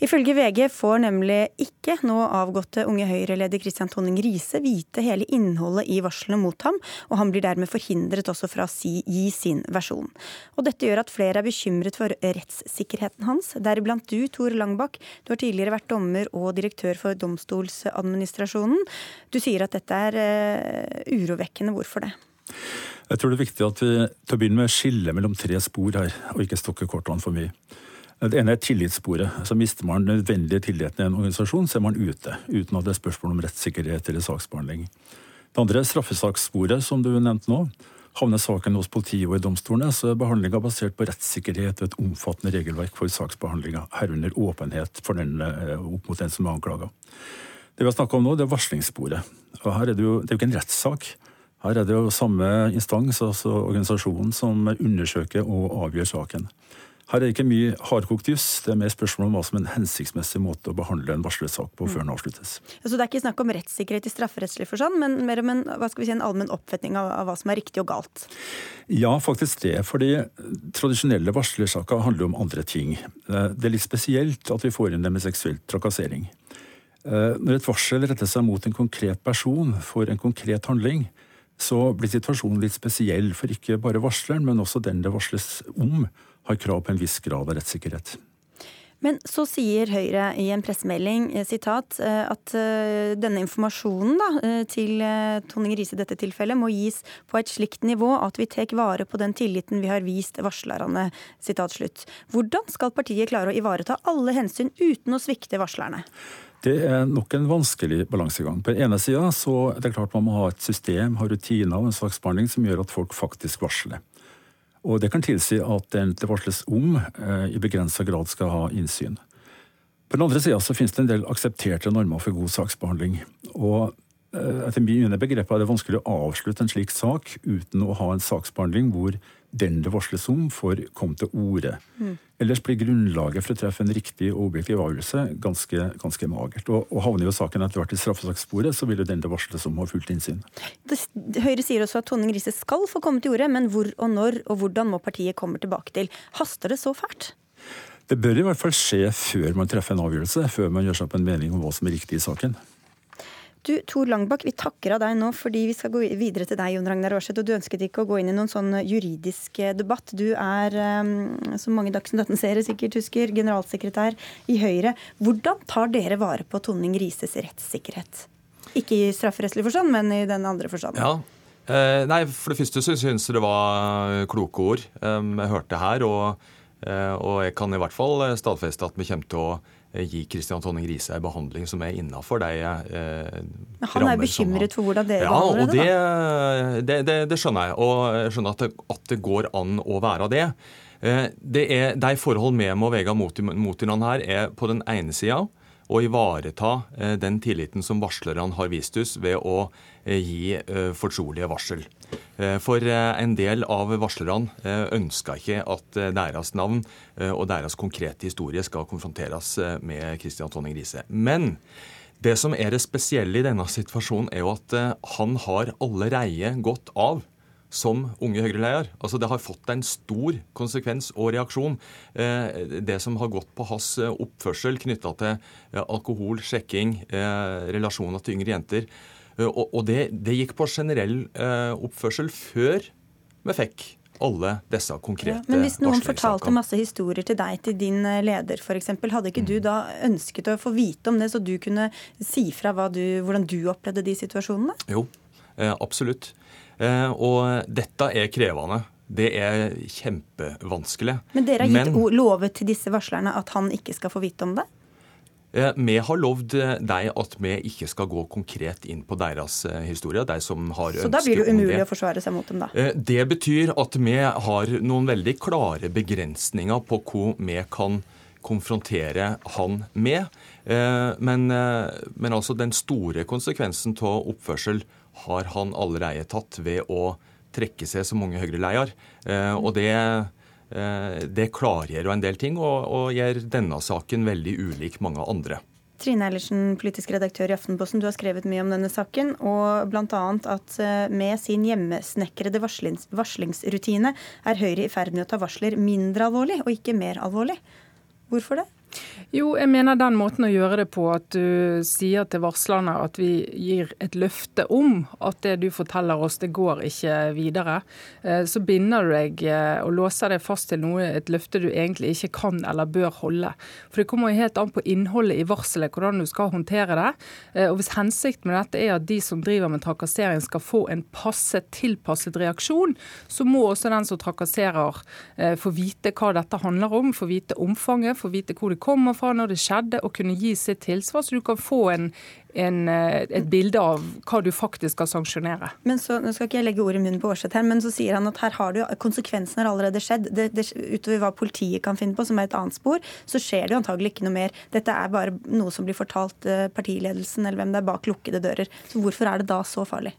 Ifølge VG får nemlig ikke nå avgåtte Unge Høyre-leder Christian Tonning Riise vite hele innholdet i varslene mot ham, og han blir dermed forhindret også fra å si, gi sin versjon. Og dette gjør at flere er bekymret for rettssikkerheten hans, deriblant du, Tor Langbakk. Du har tidligere vært dommer og direktør for Domstolsadministrasjonen. Du sier at dette er uh, urovekkende. Hvorfor det? Jeg tror det er viktig at vi til å begynne med skiller mellom tre spor her, og ikke stokker kortene for mye. Det ene er tillitssporet. Så Mister man den nødvendige tilliten i en organisasjon, så er man ute. Uten at det er spørsmål om rettssikkerhet eller saksbehandling. Det andre er straffesakssporet, som du nevnte nå. Havner saken hos politiet og i domstolene, så er behandlinga basert på rettssikkerhet og et omfattende regelverk for saksbehandlinga, herunder åpenhet for den, eh, opp mot den som er anklaga. Det vi har snakka om nå, det er varslingssporet. Og her er det, jo, det er jo ikke en rettssak. Her er det jo samme instans, altså organisasjonen, som undersøker og avgjør saken. Her er det ikke mye hardkokt juss, det er mer spørsmål om hva som er en hensiktsmessig måte å behandle en varslersak på før den avsluttes. Så det er ikke snakk om rettssikkerhet i strafferettslig forstand, men mer om en, si, en allmenn oppfatning av, av, hva som er riktig og galt? Ja, faktisk det. Fordi tradisjonelle varslersaker handler om andre ting. Eh, det er litt spesielt at vi får inn det med seksuell trakassering. Eh, når et varsel retter seg mot en konkret person for en konkret handling, så blir situasjonen litt spesiell for ikke bare varsleren, men også den det varsles om har krav på en viss grad av rettssikkerhet. Men så sier Høyre i en pressemelding eh, sitat, eh, at eh, denne informasjonen da, til Tonning Riise i dette tilfellet må gis på et slikt nivå at vi tar vare på den tilliten vi har vist varslerne. Sitat slutt. Hvordan skal partiet klare å ivareta alle hensyn uten å svikte varslerne? Det er nok en vanskelig balansegang. På den ene sida så er det klart man må ha et system, ha rutiner og en saksbehandling som gjør at folk faktisk varsler. Og det kan tilsi at den det varsles om, eh, i begrensa grad skal ha innsyn. På den andre sida finnes det en del aksepterte normer for god saksbehandling. Og eh, etter mine begreper er det vanskelig å avslutte en slik sak uten å ha en saksbehandling hvor den det varsles om, får komme til orde. Mm. Ellers blir grunnlaget for å treffe en riktig og objektiv avgjørelse ganske, ganske magert. Og, og havner jo saken etter hvert i straffesakssporet, så vil jo den det varsles om ha fullt innsyn. Høyre sier også at Tonning Riise skal få komme til orde, men hvor og når og hvordan må partiet komme tilbake til. Haster det så fælt? Det bør i hvert fall skje før man treffer en avgjørelse, før man gjør seg opp en mening om hva som er riktig i saken. Du, Tor Langbakk, vi takker av deg nå fordi vi skal gå videre til deg, Jon Ragnar Aarseth. Og du ønsket ikke å gå inn i noen sånn juridisk eh, debatt. Du er, eh, som mange Dagsnytt 18-seere sikkert husker, generalsekretær i Høyre. Hvordan tar dere vare på Tonning Rises rettssikkerhet? Ikke i strafferettslig forstand, men i den andre forstand. Ja. Eh, nei, For det første så syns jeg det var kloke ord jeg hørte her. Og, og jeg kan i hvert fall stadfeste at vi kommer til å Eh, gi Kristian Tonning Riise en behandling som er innafor de eh, Men Han er bekymret for hvordan dere ja, behandler det? Ja, det, det, det, skjønner jeg. Og jeg skjønner at det, at det går an å være det. Eh, det er, de forhold vi må veie mot, mot hverandre her, er på den ene sida å ivareta eh, den tilliten som varslerne har vist oss ved å eh, gi eh, fortrolige varsel. For en del av varslerne ønsker ikke at deres navn og deres konkrete historie skal konfronteres med Kristian Tonning Riise. Men det som er det spesielle i denne situasjonen, er jo at han har allereie gått av som unge Høyre-leder. Altså Det har fått en stor konsekvens og reaksjon. Eh, det som har gått på hans eh, oppførsel knytta til eh, alkohol, sjekking, relasjoner til yngre jenter. Og det, det gikk på generell oppførsel før vi fikk alle disse konkrete ja, Men hvis noen fortalte masse historier til deg, til din leder f.eks., hadde ikke mm. du da ønsket å få vite om det, så du kunne si fra du, hvordan du opplevde de situasjonene? Jo, absolutt. Eh, og dette er krevende. Det er kjempevanskelig. Men dere har gitt Men, lovet til disse varslerne at han ikke skal få vite om det? Eh, vi har lovd eh, deg at vi ikke skal gå konkret inn på deres historie. De som har Så da blir det umulig å forsvare seg mot dem, da? Det betyr at vi har noen veldig klare begrensninger på hvor vi kan konfrontere han med. Men, men altså den store konsekvensen av oppførsel har han allerede tatt ved å trekke seg som unge Høyre-leder. Eh, og det, eh, det klargjør jo en del ting, og, og gjør denne saken veldig ulik mange andre. Trine Eilertsen, politisk redaktør i Aftenposten, du har skrevet mye om denne saken, og bl.a. at eh, med sin hjemmesnekrede varslings, varslingsrutine er Høyre i ferd med å ta varsler mindre alvorlig, og ikke mer alvorlig. Hvorfor det? Jo, jeg mener den måten å gjøre det på at du sier til varslerne at vi gir et løfte om at det du forteller oss, det går ikke videre. Eh, så binder du deg eh, og låser deg fast til noe, et løfte du egentlig ikke kan eller bør holde. For det kommer jo helt an på innholdet i varselet, hvordan du skal håndtere det. Eh, og hvis hensikten med dette er at de som driver med trakassering skal få en passe tilpasset reaksjon, så må også den som trakasserer få vite hva dette handler om, få vite omfanget, få vite hvor det kommer fra når det skjedde, og kunne gi sitt tilsvar, så du kan få en, en, eh, et bilde av hva du faktisk skal sanksjonere. Men så, Nå skal ikke jeg legge ord i munnen på Aarseth her, men så sier han at her har du, konsekvensen har allerede skjedd. Det, det, utover hva politiet kan finne på, som er et annet spor, så skjer det jo antagelig ikke noe mer. Dette er bare noe som blir fortalt eh, partiledelsen eller hvem det er bak lukkede dører. Så hvorfor er det da så farlig?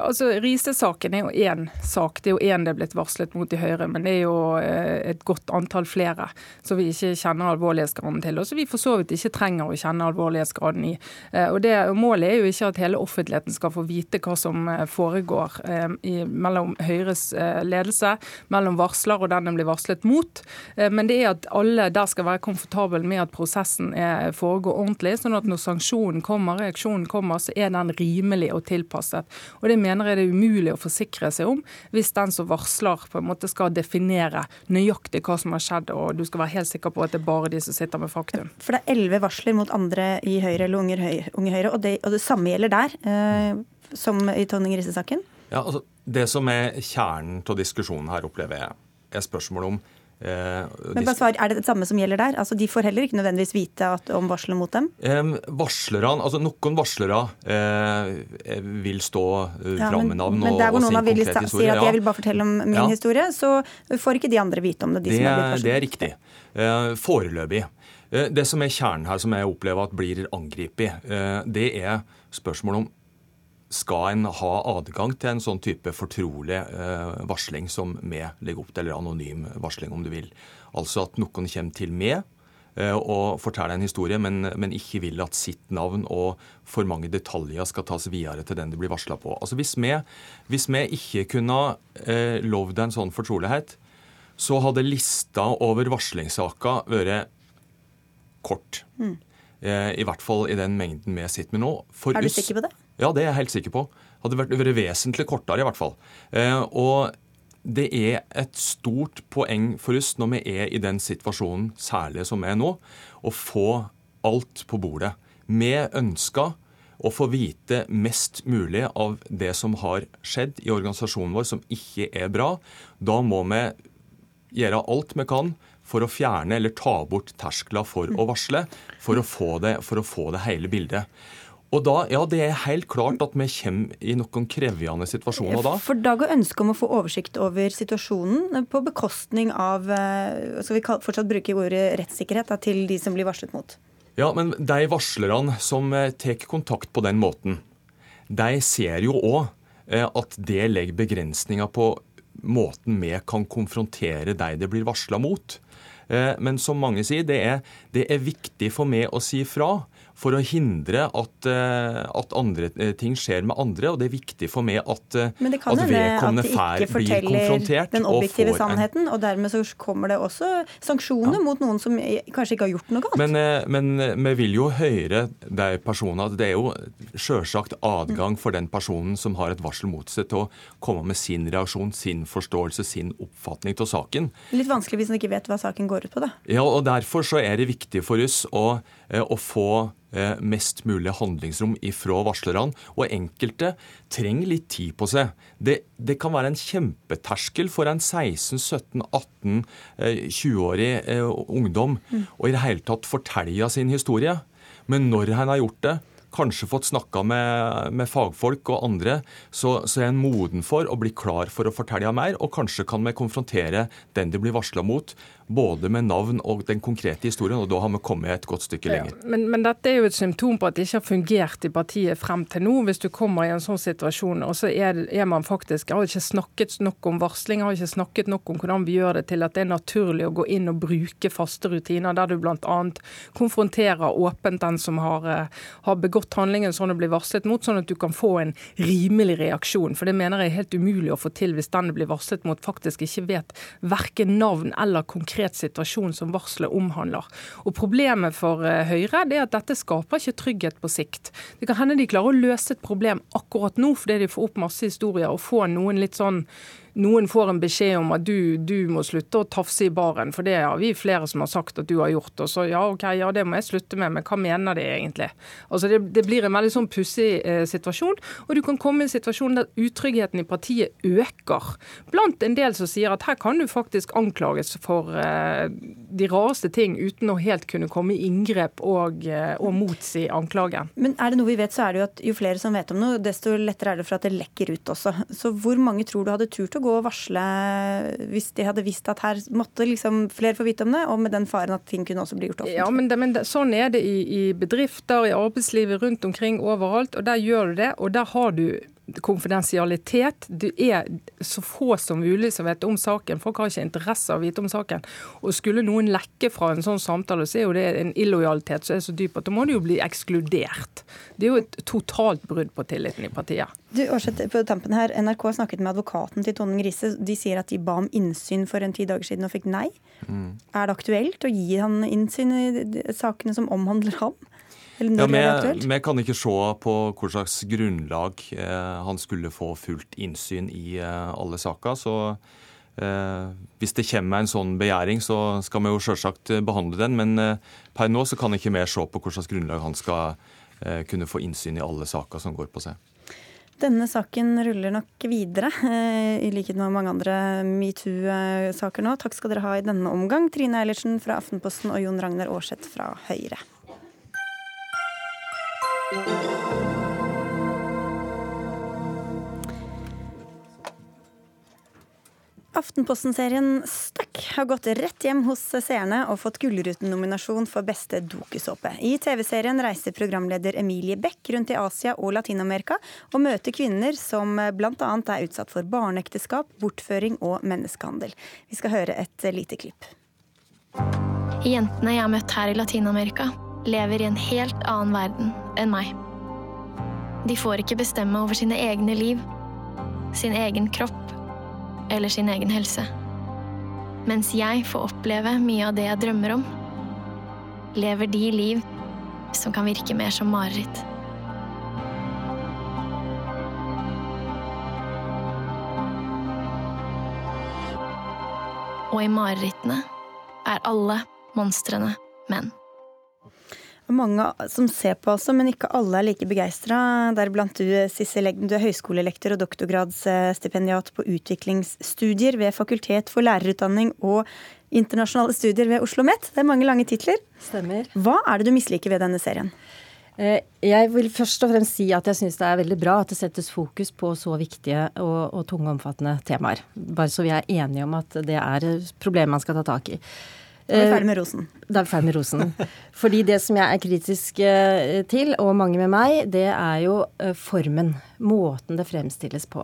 Altså Riise-saken er jo én sak. Det er jo én det er blitt varslet mot i Høyre. Men det er jo eh, et godt antall flere som vi ikke kjenner alvorlighetsgraden til. Og som vi for så vidt ikke trenger å kjenne alvorlighetsgraden i. Eh, og det, Målet er jo ikke at hele offentligheten skal få vite hva som eh, foregår i, mellom Høyres ledelse, mellom varsler og den den blir varslet mot. Men det er at alle der skal være komfortable med at prosessen foregår ordentlig. Sånn at når sanksjonen kommer, reaksjonen kommer, så er den rimelig og tilpasset. Og og Det mener er det umulig å forsikre seg om hvis den som varsler på en måte skal definere nøyaktig hva som har skjedd, og du skal være helt sikker på at det er bare de som sitter med faktum. For det er elleve varsler mot andre i Høyre eller Unge Høyre, unge høyre og, det, og, det, samme gjelder der eh, som i Tonning Risse-saken? Ja, altså, det som er kjernen til diskusjonen her, opplever jeg, er spørsmålet om Men bare svar, Er det det samme som gjelder der? Altså, De får heller ikke nødvendigvis vite at, om varselet mot dem? Eh, varslerne, altså Noen varslere eh, vil stå eh, ja, fram med navn og, der hvor noen vil si at jeg vil bare fortelle om min ja. historie, så får ikke de andre vite om det. De det, det er riktig. Eh, foreløpig. Eh, det som er kjernen her, som jeg opplever at blir angrepet, det er spørsmålet om skal en ha adgang til en sånn type fortrolig eh, varsling som vi legger opp til, eller anonym varsling, om du vil. Altså at noen kommer til meg eh, og forteller en historie, men, men, ikke vil at sitt navn og for mange detaljer skal tas videre til den det blir varsla på. Altså Hvis vi, hvis vi ikke kunne eh, lovd en sånn fortrolighet, så hadde lista over varslingssaker vært kort. Mm. Eh, I hvert fall i den mengden vi sitter med nå. For er du sikker på det? Ja, det er jeg helt sikker på. Hadde vært, vært vesentlig kortere, i hvert fall. Eh, og det er et stort poeng for oss når vi er i den situasjonen, særlig som vi er nå, å få alt på bordet. Vi ønsker å få vite mest mulig av det som har skjedd i organisasjonen vår som ikke er bra. Da må vi gjøre alt vi kan for å fjerne eller ta bort terskler for å varsle, for å få det, å få det hele bildet. Og da, ja, Det er helt klart at vi kommer i noen krevende situasjoner da. For da går ønsket om å få oversikt over situasjonen på bekostning av eh, skal vi fortsatt bruke ordet rettssikkerhet da, til de som blir varslet mot? Ja, men de varslerne som eh, tar kontakt på den måten, de ser jo òg eh, at det legger begrensninger på måten vi kan konfrontere de det blir varsla mot. Men som mange sier, det er, det er viktig for meg å si fra for å hindre at, eh, at, andre eh, ting skjer med andre. Og det er viktig for meg at, eh, Men det kan at vedkommende fær blir konfrontert. Den objektive og får, sannheten, og dermed så kommer det også sanksjoner ja. mot noen som kanskje ikke har gjort noe galt. Men, men vi vil jo høre de personene at det er jo sjølsagt adgang for den personen som har et varsel mot seg, til å komme med sin reaksjon, sin forståelse, sin oppfatning av saken. Litt vanskelig hvis en ikke vet hva saken går ut på, da. Ja, og derfor så er det viktig for oss å, å få mest mulig handlingsrom ifra varslerne. Og enkelte trenger litt tid på seg. Det, det kan være en kjempeterskel for en 16-17-18-20-årig eh, ungdom mm. å i det hele tatt fortelle sin historie. Men når han har gjort det, kanskje fått snakka med, med, fagfolk og andre, så, så, er en moden for å bli klar for å fortelle mer. Og kanskje kan vi konfrontere den de blir varsla mot, både med navn og den konkrete historien. og Da har vi kommet et godt stykke lenger. Ja, men, men, dette er jo et symptom på at det ikke har fungert i partiet frem til nå. Hvis du kommer i en sånn situasjon, og så er, er man faktisk har ikke snakket nok om varsling, har ikke snakket nok om hvordan vi gjør det til at det er naturlig å gå inn og bruke faste rutiner, der du bl.a. konfronterer åpent den som har, eh, har begått handlingen sånn å bli varslet mot, sånn at du kan få en rimelig reaksjon. For det mener jeg er helt umulig å få til hvis den det blir varslet mot, faktisk ikke vet verken navn eller konkret konkret situasjon som varselet omhandler. Og Problemet for eh, Høyre er at dette skaper ikke trygghet på sikt. Det kan hende de klarer å løse et problem akkurat nå fordi de får opp masse historier og får noen litt sånn noen får en beskjed om at du, du, må slutte å tafse i baren, for det har vi flere som har sagt at du har gjort. Og så ja, OK, ja, det må jeg slutte med, men hva mener de egentlig? Altså Det, det blir en veldig sånn pussig eh, situasjon, og du kan komme i en situasjon der utryggheten i partiet øker. Blant en del som sier at her kan du faktisk anklages for eh, de rareste ting uten å helt kunne komme i inngrep og, eh, og motsi anklagen. Men er det noe vi vet, så er det jo at jo flere som vet om noe, desto lettere er det for at det lekker ut også. Så hvor mange tror du hadde turt å gå og varsle hvis de hadde visst at her måtte liksom flere få vite om det, og med den faren at ting kunne også bli gjort offentlig? Ja, men, det, men det, Sånn er det i, i bedrifter, i arbeidslivet, rundt omkring, overalt. Og der gjør du det. Og der har du konfidensialitet. Det er så få som mulig som vet om saken. Folk har ikke interesse av å vite om saken. Og skulle noen lekke fra en sånn samtale, så er jo det en illojalitet som er så dyp at da må du jo bli ekskludert. Det er jo et totalt brudd på tilliten i partiet. Du, Årsett, på tampen her, NRK har snakket med advokaten til Tonning Grise. De sier at de ba om innsyn for en ti dager siden og fikk nei. Mm. Er det aktuelt å gi han innsyn i sakene som omhandler ham? Ja, vi, kan ikke se på hva slags grunnlag eh, han skulle få fullt innsyn i eh, alle saker. Så eh, hvis det kommer en sånn begjæring, så skal vi jo selvsagt behandle den. Men eh, per nå så kan ikke vi se på hva slags grunnlag han skal eh, kunne få innsyn i alle saker som går på seg. Denne saken ruller nok videre, eh, i likhet med mange andre metoo-saker nå. Takk skal dere ha i denne omgang, Trine Eilertsen fra Aftenposten og Jon Ragnar Aarseth fra Høyre. Aftenposten-serien Stuck har gått rett hjem hos seerne og fått Gullruten-nominasjon for beste dokusåpe. I TV-serien reiser programleder Emilie Beck rundt i Asia og Latin-Amerika og møter kvinner som bl.a. er utsatt for barneekteskap, bortføring og menneskehandel. Vi skal høre et lite klipp. Jentene jeg har møtt her i Latin-Amerika, lever i en helt annen verden enn meg. De får ikke bestemme over sine egne liv, sin egen kropp eller sin egen helse. Mens jeg får oppleve mye av det jeg drømmer om, lever de liv som kan virke mer som mareritt. Og i marerittene er alle monstrene menn mange som ser på også, men ikke alle er like begeistra. Deriblant du, Sissel Egden. du er høyskolelektor og doktorgradsstipendiat på utviklingsstudier ved Fakultet for lærerutdanning og internasjonale studier ved Oslo OsloMet. Det er mange lange titler. Stemmer. Hva er det du misliker ved denne serien? Eh, jeg vil først og fremst si at jeg syns det er veldig bra at det settes fokus på så viktige og, og tunge omfattende temaer. Bare så vi er enige om at det er problemer man skal ta tak i. Da er vi ferdig med rosen. Eh, da er vi ferdig med rosen. Fordi det som jeg er kritisk eh, til, og mange med meg, det er jo eh, formen. Måten det fremstilles på.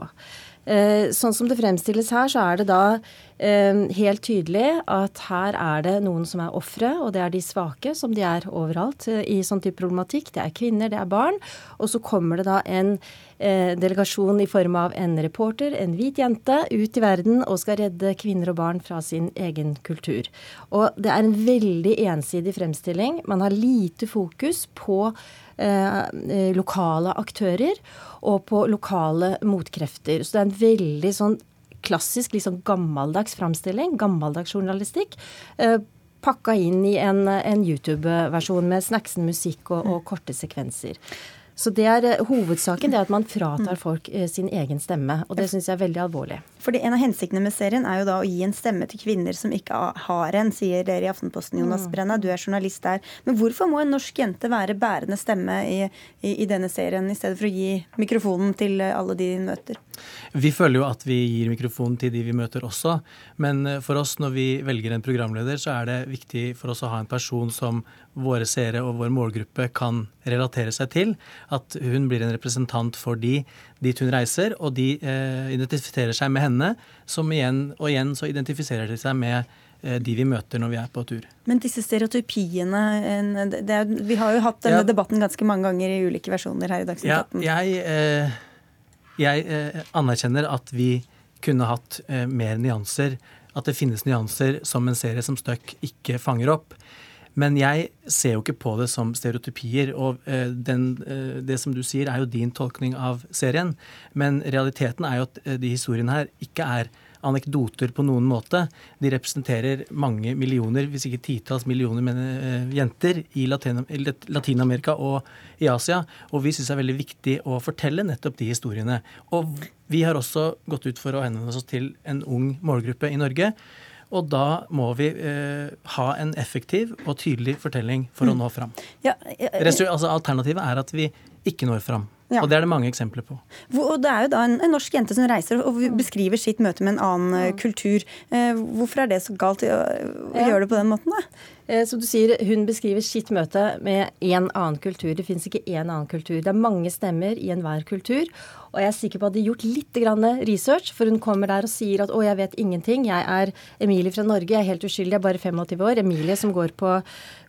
Sånn som det fremstilles her, så er det da helt tydelig at her er det noen som er ofre, og det er de svake, som de er overalt i sånn type problematikk. Det er kvinner, det er barn. Og så kommer det da en eh, delegasjon i form av en reporter, en hvit jente, ut i verden og skal redde kvinner og barn fra sin egen kultur. Og det er en veldig ensidig fremstilling. Man har lite fokus på eh, eh lokale aktører og på lokale motkrefter. Så det er en veldig sånn klassisk, liksom gammeldags framstilling, gammeldags journalistikk. Eh, pakka inn i en, en YouTube-versjon med snacksen musikk og, og korte sekvenser. Så det er Hovedsaken det at man fratar folk eh, sin egen stemme, og det syns jeg er veldig alvorlig. Fordi En av hensiktene med serien er jo da å gi en stemme til kvinner som ikke har en, sier dere i Aftenposten, Jonas mm. Brenna. Du er journalist der. Men hvorfor må en norsk jente være bærende stemme i, i, i denne serien, i stedet for å gi mikrofonen til alle de hun møter? Vi føler jo at vi gir mikrofonen til de vi møter også. Men eh, for oss når vi velger en programleder, så er det viktig for oss å ha en person som våre seere og vår målgruppe kan relatere seg til. At hun blir en representant for de dit hun reiser, og de eh, identifiserer seg med henne. Som igjen og igjen så identifiserer de seg med eh, de vi møter når vi er på tur. Men disse stereotypiene det, Vi har jo hatt denne ja. debatten ganske mange ganger i ulike versjoner her i Dagsnytt 18. Ja, jeg, eh, jeg eh, anerkjenner at vi kunne hatt mer nyanser at det finnes nyanser som en serie som Stuck ikke fanger opp. Men jeg ser jo ikke på det som stereotypier. Og eh, den, eh, det som du sier, er jo din tolkning av serien. Men realiteten er jo at eh, de historiene her ikke er anekdoter på noen måte. De representerer mange millioner, hvis ikke titalls millioner mener, jenter i Latin-Amerika og i Asia. Og vi syns det er veldig viktig å fortelle nettopp de historiene. Og vi har også gått ut for å henvende oss til en ung målgruppe i Norge. Og da må vi eh, ha en effektiv og tydelig fortelling for mm. å nå fram. Ja, ja, ja. Altså, alternativet er at vi ikke når fram. Ja. Og det er det mange eksempler på. Og det er jo da en, en, norsk jente som reiser og beskriver sitt møte med en annen mm. kultur. Eh, hvorfor er det så galt å, å ja. gjøre det på den måten, da? Eh, som du sier, Hun beskriver sitt møte med en annen kultur. Det fins ikke én annen kultur. Det er mange stemmer i enhver kultur. Og jeg er sikker på at de har gjort litt research, for hun kommer der og sier at 'å, jeg vet ingenting'. Jeg er Emilie fra Norge, jeg er helt uskyldig, jeg er bare 25 år. Emilie som går på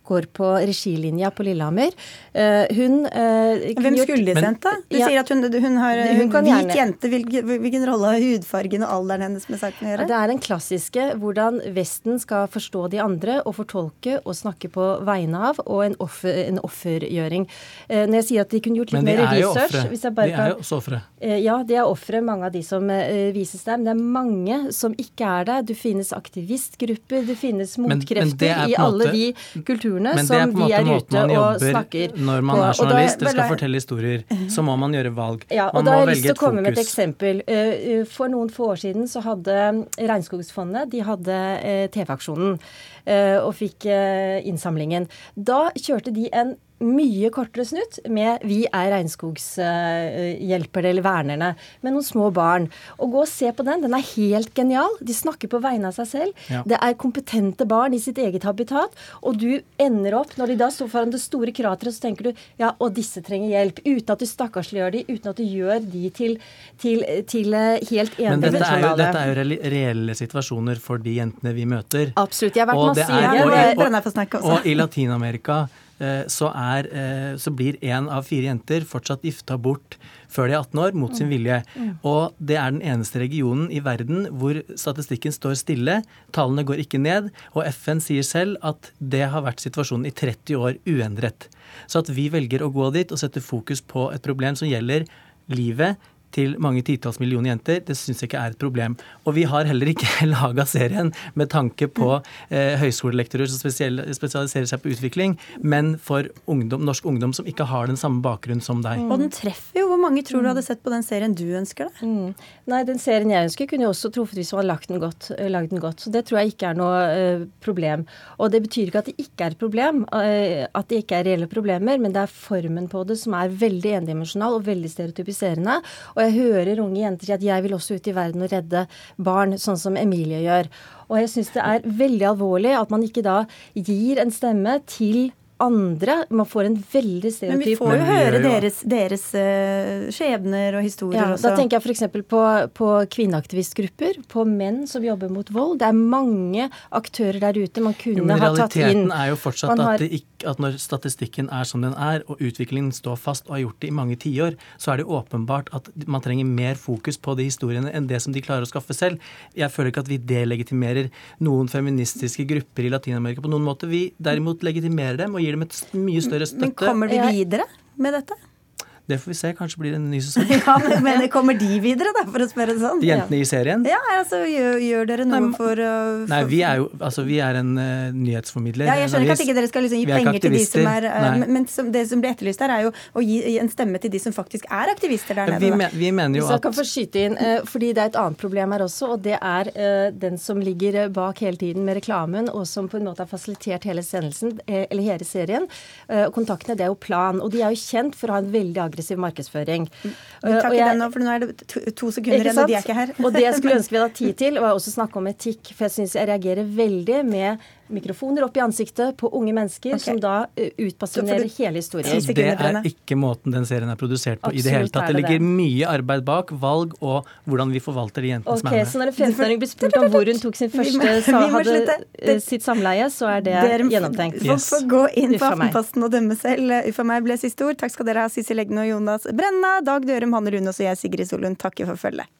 går på regilinja på Lillehammer. Uh, hun uh, Hvem skulle de sendt, da? Du ja, sier at hun, hun har hun hvit gjerne. jente. Hvilken, hvilken rolle har hudfargen og alderen hennes med saken å gjøre? Det er den klassiske hvordan Vesten skal forstå de andre og fortolke og snakke på vegne av, og en, offer, en offergjøring. Uh, når jeg sier at de kunne gjort litt mer research De er jo også ofre. Ja, de er ofre, mange av de som vises der. Men det er mange som ikke er det. Du finnes aktivistgrupper, det finnes motkrefter men, men i alle måte, de kulturene kulturene som vi er ute og snakker på. Når man er journalist og skal fortelle historier, så må man gjøre valg. Ja, og man da har jeg lyst til å komme med et eksempel. Eh, for noen få år siden så hadde Regnskogsfondet de hadde eh, TV-aksjonen og fikk innsamlingen. Da kjørte de en mye kortere snutt med 'Vi er regnskogshjelpere' eller vernerne, med noen små barn. Og gå og se på den. Den er helt genial. De snakker på vegne av seg selv. Ja. Det er kompetente barn i sitt eget habitat. Og du ender opp, når de da står foran det store krateret, så tenker du ja, og disse trenger hjelp. Uten at du stakkarsliggjør de, uten at du gjør de til, til, til eh, helt enige. Men dette er, jo, dette er jo reelle situasjoner for de jentene vi møter. Absolutt. Jeg har vært i og, og, og i Latin-Amerika Eh, så, er, eh, så, blir én av fire jenter fortsatt gifta bort før de er 18 år, mot sin mm. vilje. Mm. Og det er den eneste regionen i verden hvor statistikken står stille. Tallene går ikke ned. Og FN sier selv at det har vært situasjonen i 30 år uendret. Så at vi velger å gå dit og sette fokus på et problem som gjelder livet til mange titalls millioner jenter, det syns jeg ikke er et problem. Og vi har heller ikke laga serien med tanke på eh, høyskolelektorer som spesialiserer seg på utvikling, men for ungdom, norsk ungdom som ikke har den samme bakgrunnen som deg. Og den treffer jo. Hvor mange tror du hadde sett på den serien du ønsker deg? Mm. Nei, den serien jeg ønsker, kunne jo også truffet hvis man hadde lagd den godt. Eh, lagd den godt. Så det tror jeg ikke er noe uh, problem. Og det betyr ikke at det ikke er et problem, uh, at det ikke er reelle problemer, men det er formen på det som er veldig endimensjonal og veldig stereotypiserende. Og jeg hører unge jenter si at jeg vil også ut i verden og redde barn, sånn som Emilie gjør. Og jeg syns det er veldig alvorlig at man ikke da gir en stemme til andre. Man får en veldig stereotyp Men vi får jo høre deres, deres uh, skjebner og historier ja, også. Da tenker jeg f.eks. På, på kvinneaktivistgrupper, på menn som jobber mot vold. Det er mange aktører der ute man kunne jo, ha tatt inn. Realiteten er jo fortsatt har, at, ikke, at, når statistikken er som den er, og utviklingen står fast og har gjort det i mange tiår, så er det åpenbart at man trenger mer fokus på de historiene enn det som de klarer å skaffe selv. Jeg føler ikke at vi delegitimerer noen feministiske grupper i Latin-Amerika på noen måte. Vi derimot legitimerer dem og gir dem et mye større støtte. Men kommer vi videre med dette? Det får vi se. Kanskje blir det en ny sesong. ja, men, kommer de videre, da, for å spørre det sånn? De jentene i serien? Ja, altså gjør, gjør dere noe nei, for, for, Nei, vi er jo altså, vi er en uh, nyhetsformidler. Ja, jeg skjønner ikke at ikke dere skal liksom, gi penger til de som er uh, Men som, det som blir etterlyst her, er jo å gi en stemme til de som faktisk er aktivister der nede. Vi, men, vi mener jo at jeg kan få skyte inn, uh, fordi det er et annet problem her også, og det er den som ligger bak hele tiden med reklamen, og som på en måte har fasilitert hele sendelsen, eller hele serien. kontaktene, det er jo Plan, og de er jo kjent for å ha en veldig aggressiv markedsføring vurdering. Vi tar ikke den nå, for nå er det to, to sekunder igjen, og de er ikke her. og det jeg skulle ønske vi hadde tid til, var også å snakke om etikk. For jeg syns jeg reagerer veldig med mikrofoner opp i ansiktet på unge mennesker okay. som da uh, utpassionerer hele historien. Det er ikke måten den serien er produsert på Absolutt i det hele tatt. Det, ligger det. mye arbeid bak, valg og hvordan vi forvalter de jentene okay, som er med. Så når en 15-åring blir spurt om hvor hun tok sin første sa, hadde uh, sitt samleie, så er det Dere, gjennomtenkt. Yes. Får gå inn på Aftenposten og dømme selv. Uffa meg ble siste ord. Takk skal dere ha, Sissel Eggen og Jonas Brenna. Dag Dørum, Hanne Rune og jeg, Sigrid Solund, takker for følget.